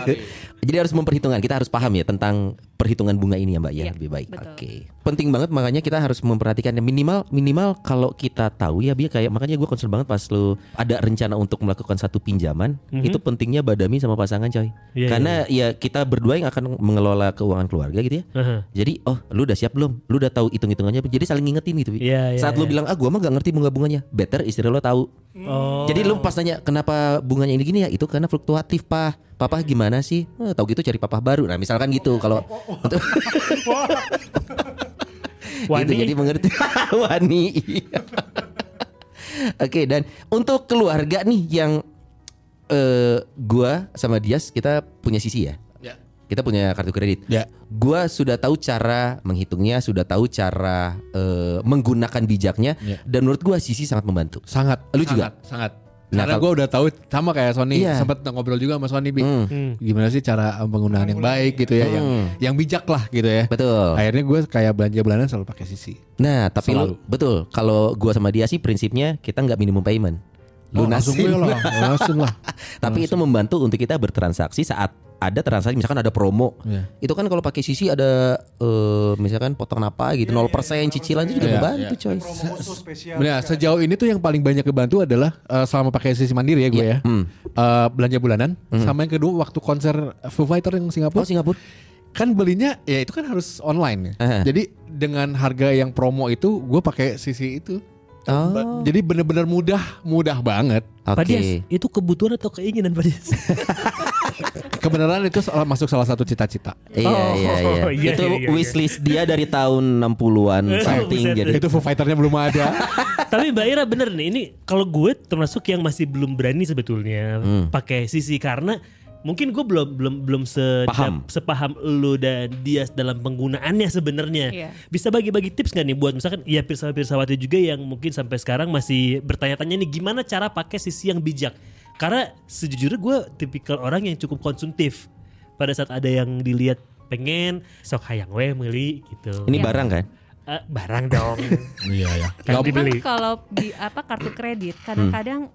Jadi harus memperhitungkan, kita harus paham ya tentang perhitungan bunga ini ya Mbak ya, Iya, lebih baik. Oke. Penting banget makanya kita harus memperhatikan minimal minimal kalau kita tahu ya Bi kayak makanya gue concern banget pas lu ada rencana untuk melakukan satu pinjaman, itu pentingnya badami sama pasangan coy. Mhm. Iya, Karena ya kita berdua yang akan mengelola keuangan keluarga gitu ya. Aha. Jadi oh lu udah siap belum? Lu udah tahu hitung-hitungannya? Jadi saling ngingetin gitu. Iya, iya, Saat lu iya. bilang ah gua mah gak ngerti bunga-bunganya, better istri lo tahu. Oh. Jadi lu pas nanya kenapa bunganya ini gini ya itu karena fluktuatif pak. Papa gimana sih? Eh, tahu gitu cari papa baru. Nah misalkan gitu kalau untuk Wani. gitu, jadi mengerti Wani. Oke dan untuk keluarga nih yang eh gua sama Dias kita punya sisi ya. Ya. Kita punya kartu kredit. Ya. Gua sudah tahu cara menghitungnya, sudah tahu cara eh, menggunakan bijaknya Ya. dan menurut gua sisi sangat membantu. Sangat. Lu juga? Sangat. Nah, Karena gue udah tahu sama kayak Sony Iya. sempat ngobrol juga sama Sony Bi. Hmm. Gimana sih cara penggunaan yang baik gitu ya, yang Hmm. yang bijak lah gitu ya. Betul. Akhirnya gue kayak belanja bulanan selalu pakai sisi. Nah, tapi Selalu. lu betul. Kalau gua sama dia sih prinsipnya kita nggak minimum payment. Oh, langsung Lunasin. gue lah, langsung lah. tapi itu membantu untuk kita bertransaksi saat ada transaksi misalkan ada promo. Iya. Itu kan kalau pakai sisi ada eh, misalkan potong apa gitu 0% cicilan itu juga Iya, membantu coy. Promo khusus spesial. Nah, sejauh ini tuh yang paling banyak kebantu adalah eh, selama pakai sisi mandiri ya gue ya. Hmm. Eh, belanja bulanan sama yang kedua waktu konser Foo Fighter yang Oh Singapura. Singapura. kan belinya ya itu kan harus online ya. Aha. Jadi dengan harga yang promo itu gue pakai sisi itu. Oh. Jadi bener-bener mudah, mudah banget. Pak Dias, Oke. itu kebutuhan atau keinginan Pak Dias? Kebenaran itu salah- masuk salah satu cita-cita. Iya Oh, iya iya. iya, itu iya, iya. wishlist dia dari tahun 60-an something jadi. Itu Foo Fighternya belum ada. Tapi Mbak Ira bener nih, ini kalau gue termasuk yang masih belum berani sebetulnya Hmm. pakai sisi karena mungkin gue belum belum belum se Paham. sepaham lu dan dia dalam penggunaannya sebenarnya. Iya. Bisa bagi-bagi tips nggak nih buat misalkan ya pirsawan-pirsawati juga yang mungkin sampai sekarang masih bertanya-tanya nih gimana cara pakai sisi yang bijak. Karena sejujurnya gue tipikal orang yang cukup konsumtif. Pada saat ada yang dilihat pengen sok hayang we meuli gitu. Ini Iya. barang kan? Eh, barang dong. Iya ya. Memang dibeli. kalau di apa kartu kredit kadang-kadang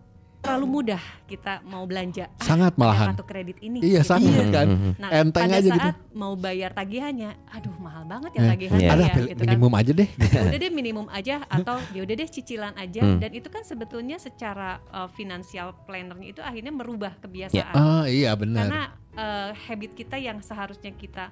terlalu mudah kita mau belanja. Ah, Sangat ada malahan. Kartu kredit ini. Iya gitu. sangat kan. Nah, Enteng pada aja gitu. saat mau bayar tagihannya, aduh mahal banget ya Eh, tagihan Iya. Ada ya, gitu kan. minimum aja deh. Ya udah deh minimum aja atau ya udah deh cicilan aja Hmm. dan itu kan sebetulnya secara uh, financial plannernya itu akhirnya merubah kebiasaan Ah iya benar. karena uh, habit kita yang seharusnya kita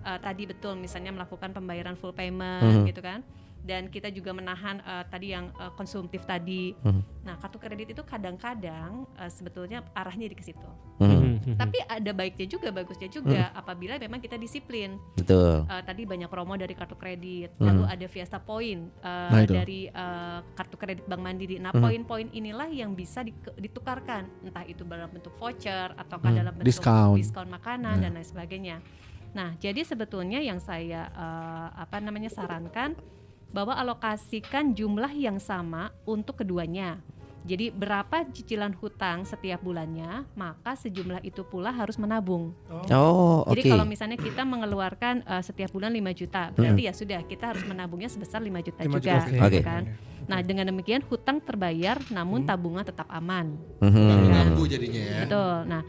uh, tadi betul misalnya melakukan pembayaran full payment Mhm. gitu kan dan kita juga menahan uh, tadi yang uh, konsumtif tadi. Mhm. Nah, kartu kredit itu kadang-kadang uh, sebetulnya arahnya di ke situ. Hmm, Tapi ada baiknya juga, bagusnya juga apabila memang kita disiplin. betul. Uh, tadi banyak promo dari kartu kredit, Mhm. lalu ada Fiesta Point uh, Nah, itu. dari uh, kartu kredit Bank Mandiri. Nah, Mhm. poin-poin inilah yang bisa di- ditukarkan, entah itu dalam bentuk voucher ataukah Hmm, dalam bentuk diskon. diskon makanan Iya. dan lain sebagainya. Nah, jadi sebetulnya yang saya uh, apa namanya sarankan bahwa alokasikan jumlah yang sama untuk keduanya. Jadi berapa cicilan hutang setiap bulannya, maka sejumlah itu pula harus menabung. Oh, oke. Jadi kalau misalnya kita mengeluarkan uh, setiap bulan 5 juta, berarti ya sudah kita harus menabungnya sebesar 5 juta 5 juga, juta, gitu oke. kan. Nah, dengan demikian hutang terbayar namun tabungan tetap aman. Ganggu jadinya ya. Betul. Nah,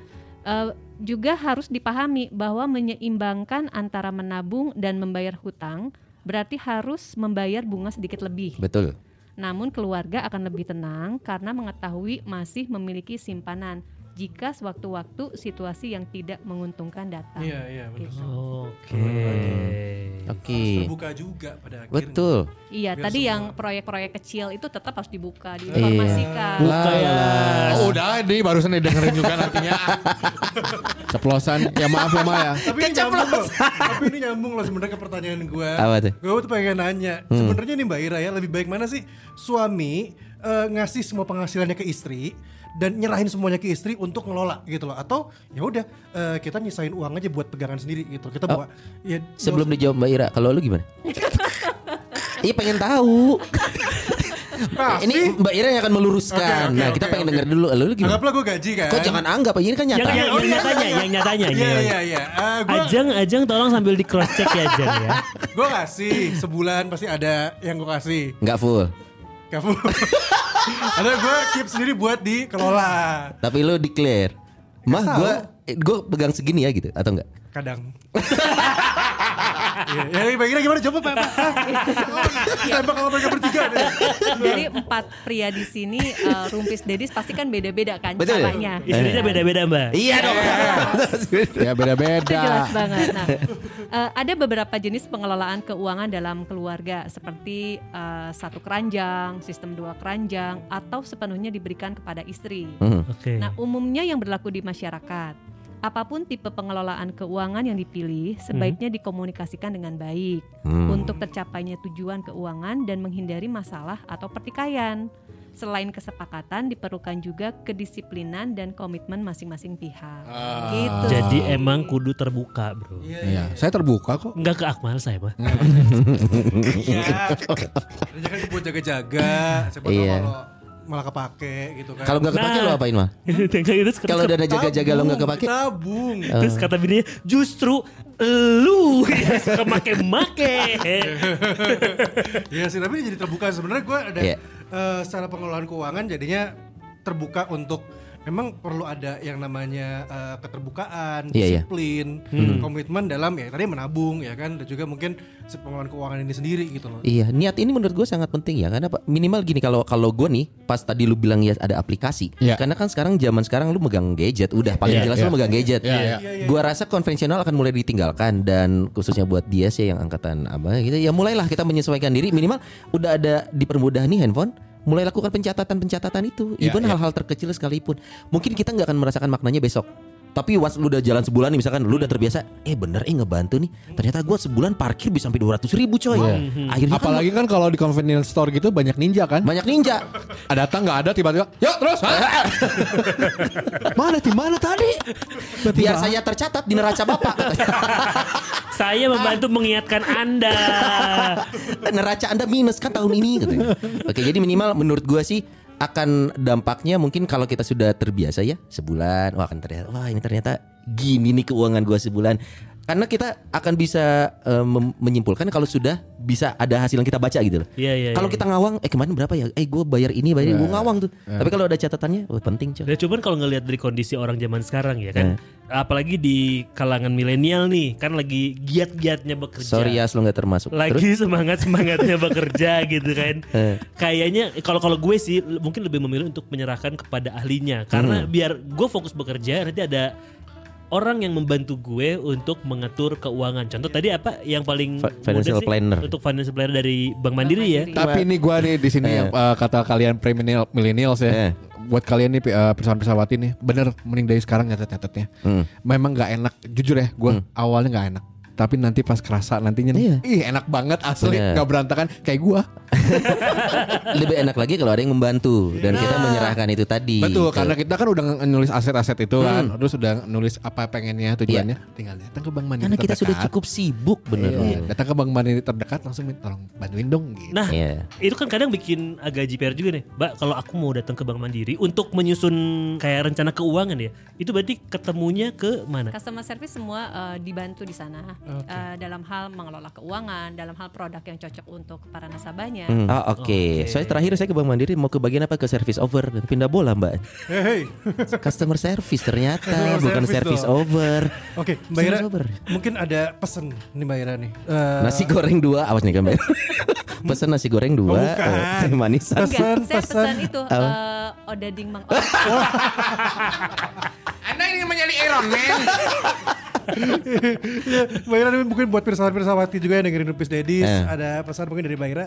eh, juga harus dipahami bahwa menyeimbangkan antara menabung dan membayar hutang berarti harus membayar bunga sedikit lebih. Betul. Namun keluarga akan lebih tenang karena mengetahui masih memiliki simpanan jika sewaktu-waktu situasi yang tidak menguntungkan datang. Iya, iya betul. Gitu. Oke. Oke. Harus terbuka juga pada akhirnya. Betul. Iya, Biar tadi semua- yang proyek-proyek kecil itu tetap harus dibuka, diinformasikan. Buka ya. Oh, udah nih barusan dengerin juga nantinya. Ceplosan. Ya maaf ya Ma ya. Tapi ini nyambung loh. Tapi ini nyambung loh sebenarnya ke pertanyaan gue. Apa tuh? Gue tuh pengen nanya. Sebenarnya nih Mbak Ira ya lebih baik mana sih suami eh, ngasih semua penghasilannya ke istri dan nyerahin semuanya ke istri untuk ngelola gitu loh atau ya udah eh, kita nyisain uang aja buat pegangan sendiri gitu kita bawa ya Sebelum dijawab Mbak Ira, kalau lu gimana? Iya pengen tahu. Ini Mbak Ira yang akan meluruskan. Oke, oke, nah kita oke, pengen oke. denger dulu. Lu gimana? anggaplah gue gaji kan Kok jangan anggap ini kan nyata. Yang, yang, Oh, yang iya, nyatanya, yang nyatanya. iya iya iya Eh, Ajeng, Ajeng tolong sambil di cross check ya Ajeng ya. gue kasih sebulan pasti ada yang gue kasih Nggak full. kamu ada gue keep sendiri buat dikelola Tapi lu declare. Mah gue gue pegang segini ya gitu atau enggak? kadang ya, ya bagi gimana coba pak Pak? tembak sama mereka bertiga deh. Jadi empat pria di sini eh, rumpis dedis pasti kan beda-beda kan Betul. caranya. Istrinya beda-beda mbak. Iya dong. Ya Itu beda-beda. jelas banget. Nah, eh, ada beberapa jenis pengelolaan keuangan dalam keluarga seperti eh, satu keranjang, sistem dua keranjang, atau sepenuhnya diberikan kepada istri. Hmm. Oke. Nah, umumnya yang berlaku di masyarakat. Apa pun tipe pengelolaan keuangan yang dipilih, sebaiknya dikomunikasikan dengan baik Hmm. untuk tercapainya tujuan keuangan dan menghindari masalah atau pertikaian. Selain kesepakatan, diperlukan juga kedisiplinan dan komitmen masing-masing pihak. gitu. Jadi emang kudu terbuka bro. Iya, saya terbuka kok. Enggak ke Akmal saya mah. Iya. Jangan buat jaga-jaga. Iya. Malah kepake gitu kan. Kalau nggak kepake Nah. lo apain mah? Terus kata- Kalau udah ada jaga-jaga lo nggak kepake? Tabung. Terus kata bininya justru lu yang suka make-make. Iya sih, tapi ini jadi terbuka sebenarnya gue ada Iya. eh, secara pengelolaan keuangan jadinya terbuka untuk memang perlu ada yang namanya eh, keterbukaan, Iya, iya. disiplin, komitmen dalam ya tadi menabung ya kan dan juga mungkin pengelolaan keuangan ini sendiri gitu loh. Iya, niat ini menurut gue sangat penting ya karena? Minimal gini kalau kalau gue nih pas tadi lu bilang ya ada aplikasi. Iya. Karena kan sekarang zaman sekarang lu megang gadget, udah paling Iya, jelas iya. lu megang gadget. Iya, Gua rasa konvensional akan mulai ditinggalkan dan khususnya buat dia sih yang angkatan apa gitu ya mulailah kita menyesuaikan diri minimal udah ada dipermudah nih handphone mulai lakukan pencatatan-pencatatan itu. Iya, even iya. hal-hal terkecil sekalipun. Mungkin kita nggak akan merasakan maknanya besok tapi once lu udah jalan sebulan nih misalkan lu udah terbiasa eh bener eh ngebantu nih ternyata gua sebulan parkir bisa sampai 200 ribu coy akhirnya kan Apalagi kan kalau di convenience store gitu banyak ninja kan. banyak ninja Ada datang nggak ada tiba-tiba. Yuk terus. Hah? mana di mana tadi? biar saya tercatat di neraca bapak. Saya membantu mengingatkan Anda. neraca anda minus kan tahun ini katanya. oke jadi minimal menurut gua sih akan dampaknya mungkin kalau kita sudah terbiasa ya sebulan wah akan ternyata wah ini ternyata gini nih keuangan gua sebulan karena kita akan bisa eh, mem- menyimpulkan kalau sudah bisa ada hasil yang kita baca gitu loh. Iya, iya, kalau iya. kita ngawang, eh kemarin berapa ya? Eh gue bayar ini, bayar ini, gue ngawang tuh. Tapi kalau ada catatannya, oh, penting coy. Dan cuman kalau ngelihat dari kondisi orang zaman sekarang ya kan, apalagi di kalangan milenial nih, kan lagi giat-giatnya bekerja. Sorry ya, lo nggak termasuk. Terus? lagi semangat semangatnya bekerja gitu kan Eh. kayaknya kalau kalau gue sih mungkin lebih memilih untuk menyerahkan kepada ahlinya karena Hmm. biar gue fokus bekerja nanti ada orang yang membantu gue untuk mengatur keuangan contoh tadi apa yang paling Fa- financial sih planner. untuk financial planner dari Bank Mandiri ya Mandiri. Tapi ini gua nih di sini Eh. yang eh, kata kalian premillennial millennials ya. Eh. Buat kalian nih eh, pesawat-pesawat ini bener mending dari sekarang nyatet-nyatetnya. Hmm. Memang nggak enak, jujur ya, gua awalnya nggak enak. Tapi nanti pas kerasa nantinya Iya. ih enak banget asli Bener. nggak berantakan kayak gua. Lebih enak lagi kalau ada yang membantu dan kita menyerahkan itu tadi. Betul, Ke- karena kita kan udah nulis aset-aset itu kan, terus udah nulis apa pengennya tujuannya, tinggal datang ke bank mandiri karena kita sudah terdekat. cukup sibuk bener. Iya, datang ke bank mandiri terdekat langsung minta tolong bantuin dong gitu. nah Iya. itu kan kadang bikin agak JPR juga nih mbak kalau aku mau datang ke Bank Mandiri untuk menyusun kayak rencana keuangan ya itu berarti ketemunya ke mana Customer service semua eh, dibantu di sana Eh, dalam hal mengelola keuangan, dalam hal produk yang cocok untuk para nasabahnya. Hmm. Oh, oke. Soalnya terakhir saya ke Bank Mandiri mau ke bagian apa ke service over pindah bola mbak. Hei, Customer service ternyata Customer bukan service service over. Oke, Mbak Ira, Service over. mungkin ada pesen nih Mbak Ira nih. Eh, Nasi goreng dua, awas nih kan Mbak. Pesan nasi goreng dua, Oh, bukan. teh manis. Pes- Enggak, Pesan, saya pesan. pesan itu eh, odading mang. Oh, Anda ingin menjadi Iron Man? Mbak Ira mungkin buat pirsawan-pirsawati juga yang dengerin Rupis Dedis Eh. Ada pesan mungkin dari Mbak Ira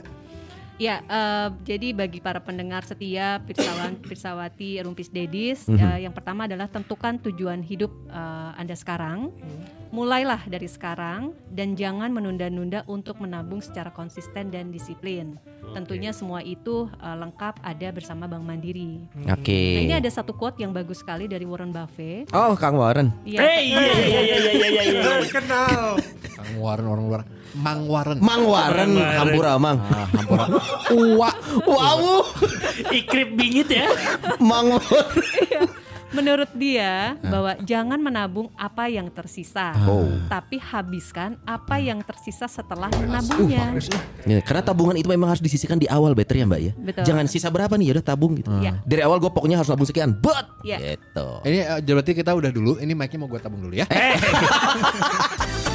Ya, eh, jadi bagi para pendengar setia Pirsawan, Pirsawati, Rumpis Dedis, Mhm. eh, yang pertama adalah tentukan tujuan hidup eh, Anda sekarang. Mulailah dari sekarang dan jangan menunda-nunda untuk menabung secara konsisten dan disiplin. Tentunya semua itu eh, lengkap ada bersama Bank Mandiri. Oke. Nah, ini ada satu quote yang bagus sekali dari Warren Buffett. Oh, Kang Warren. Iya. Eh iya iya iya iya iya iya. iya. Kenal. Kang Warren orang luar. Mang Warren. Mang Warren, Hampura Mang. Ah, hampura. Uwa. Wow, Ikrip bingit ya. Mang Warren. Menurut dia bahwa jangan menabung apa yang tersisa, Oh. tapi habiskan apa yang tersisa setelah menabungnya. Ya, karena tabungan itu memang harus disisihkan di awal better ya Mbak ya. Betul. Jangan sisa berapa nih ya udah tabung gitu. Iya. Dari awal gue pokoknya harus nabung sekian, but Iya. gitu. Ini eh, berarti kita udah dulu. Ini mic-nya mau gue tabung dulu ya.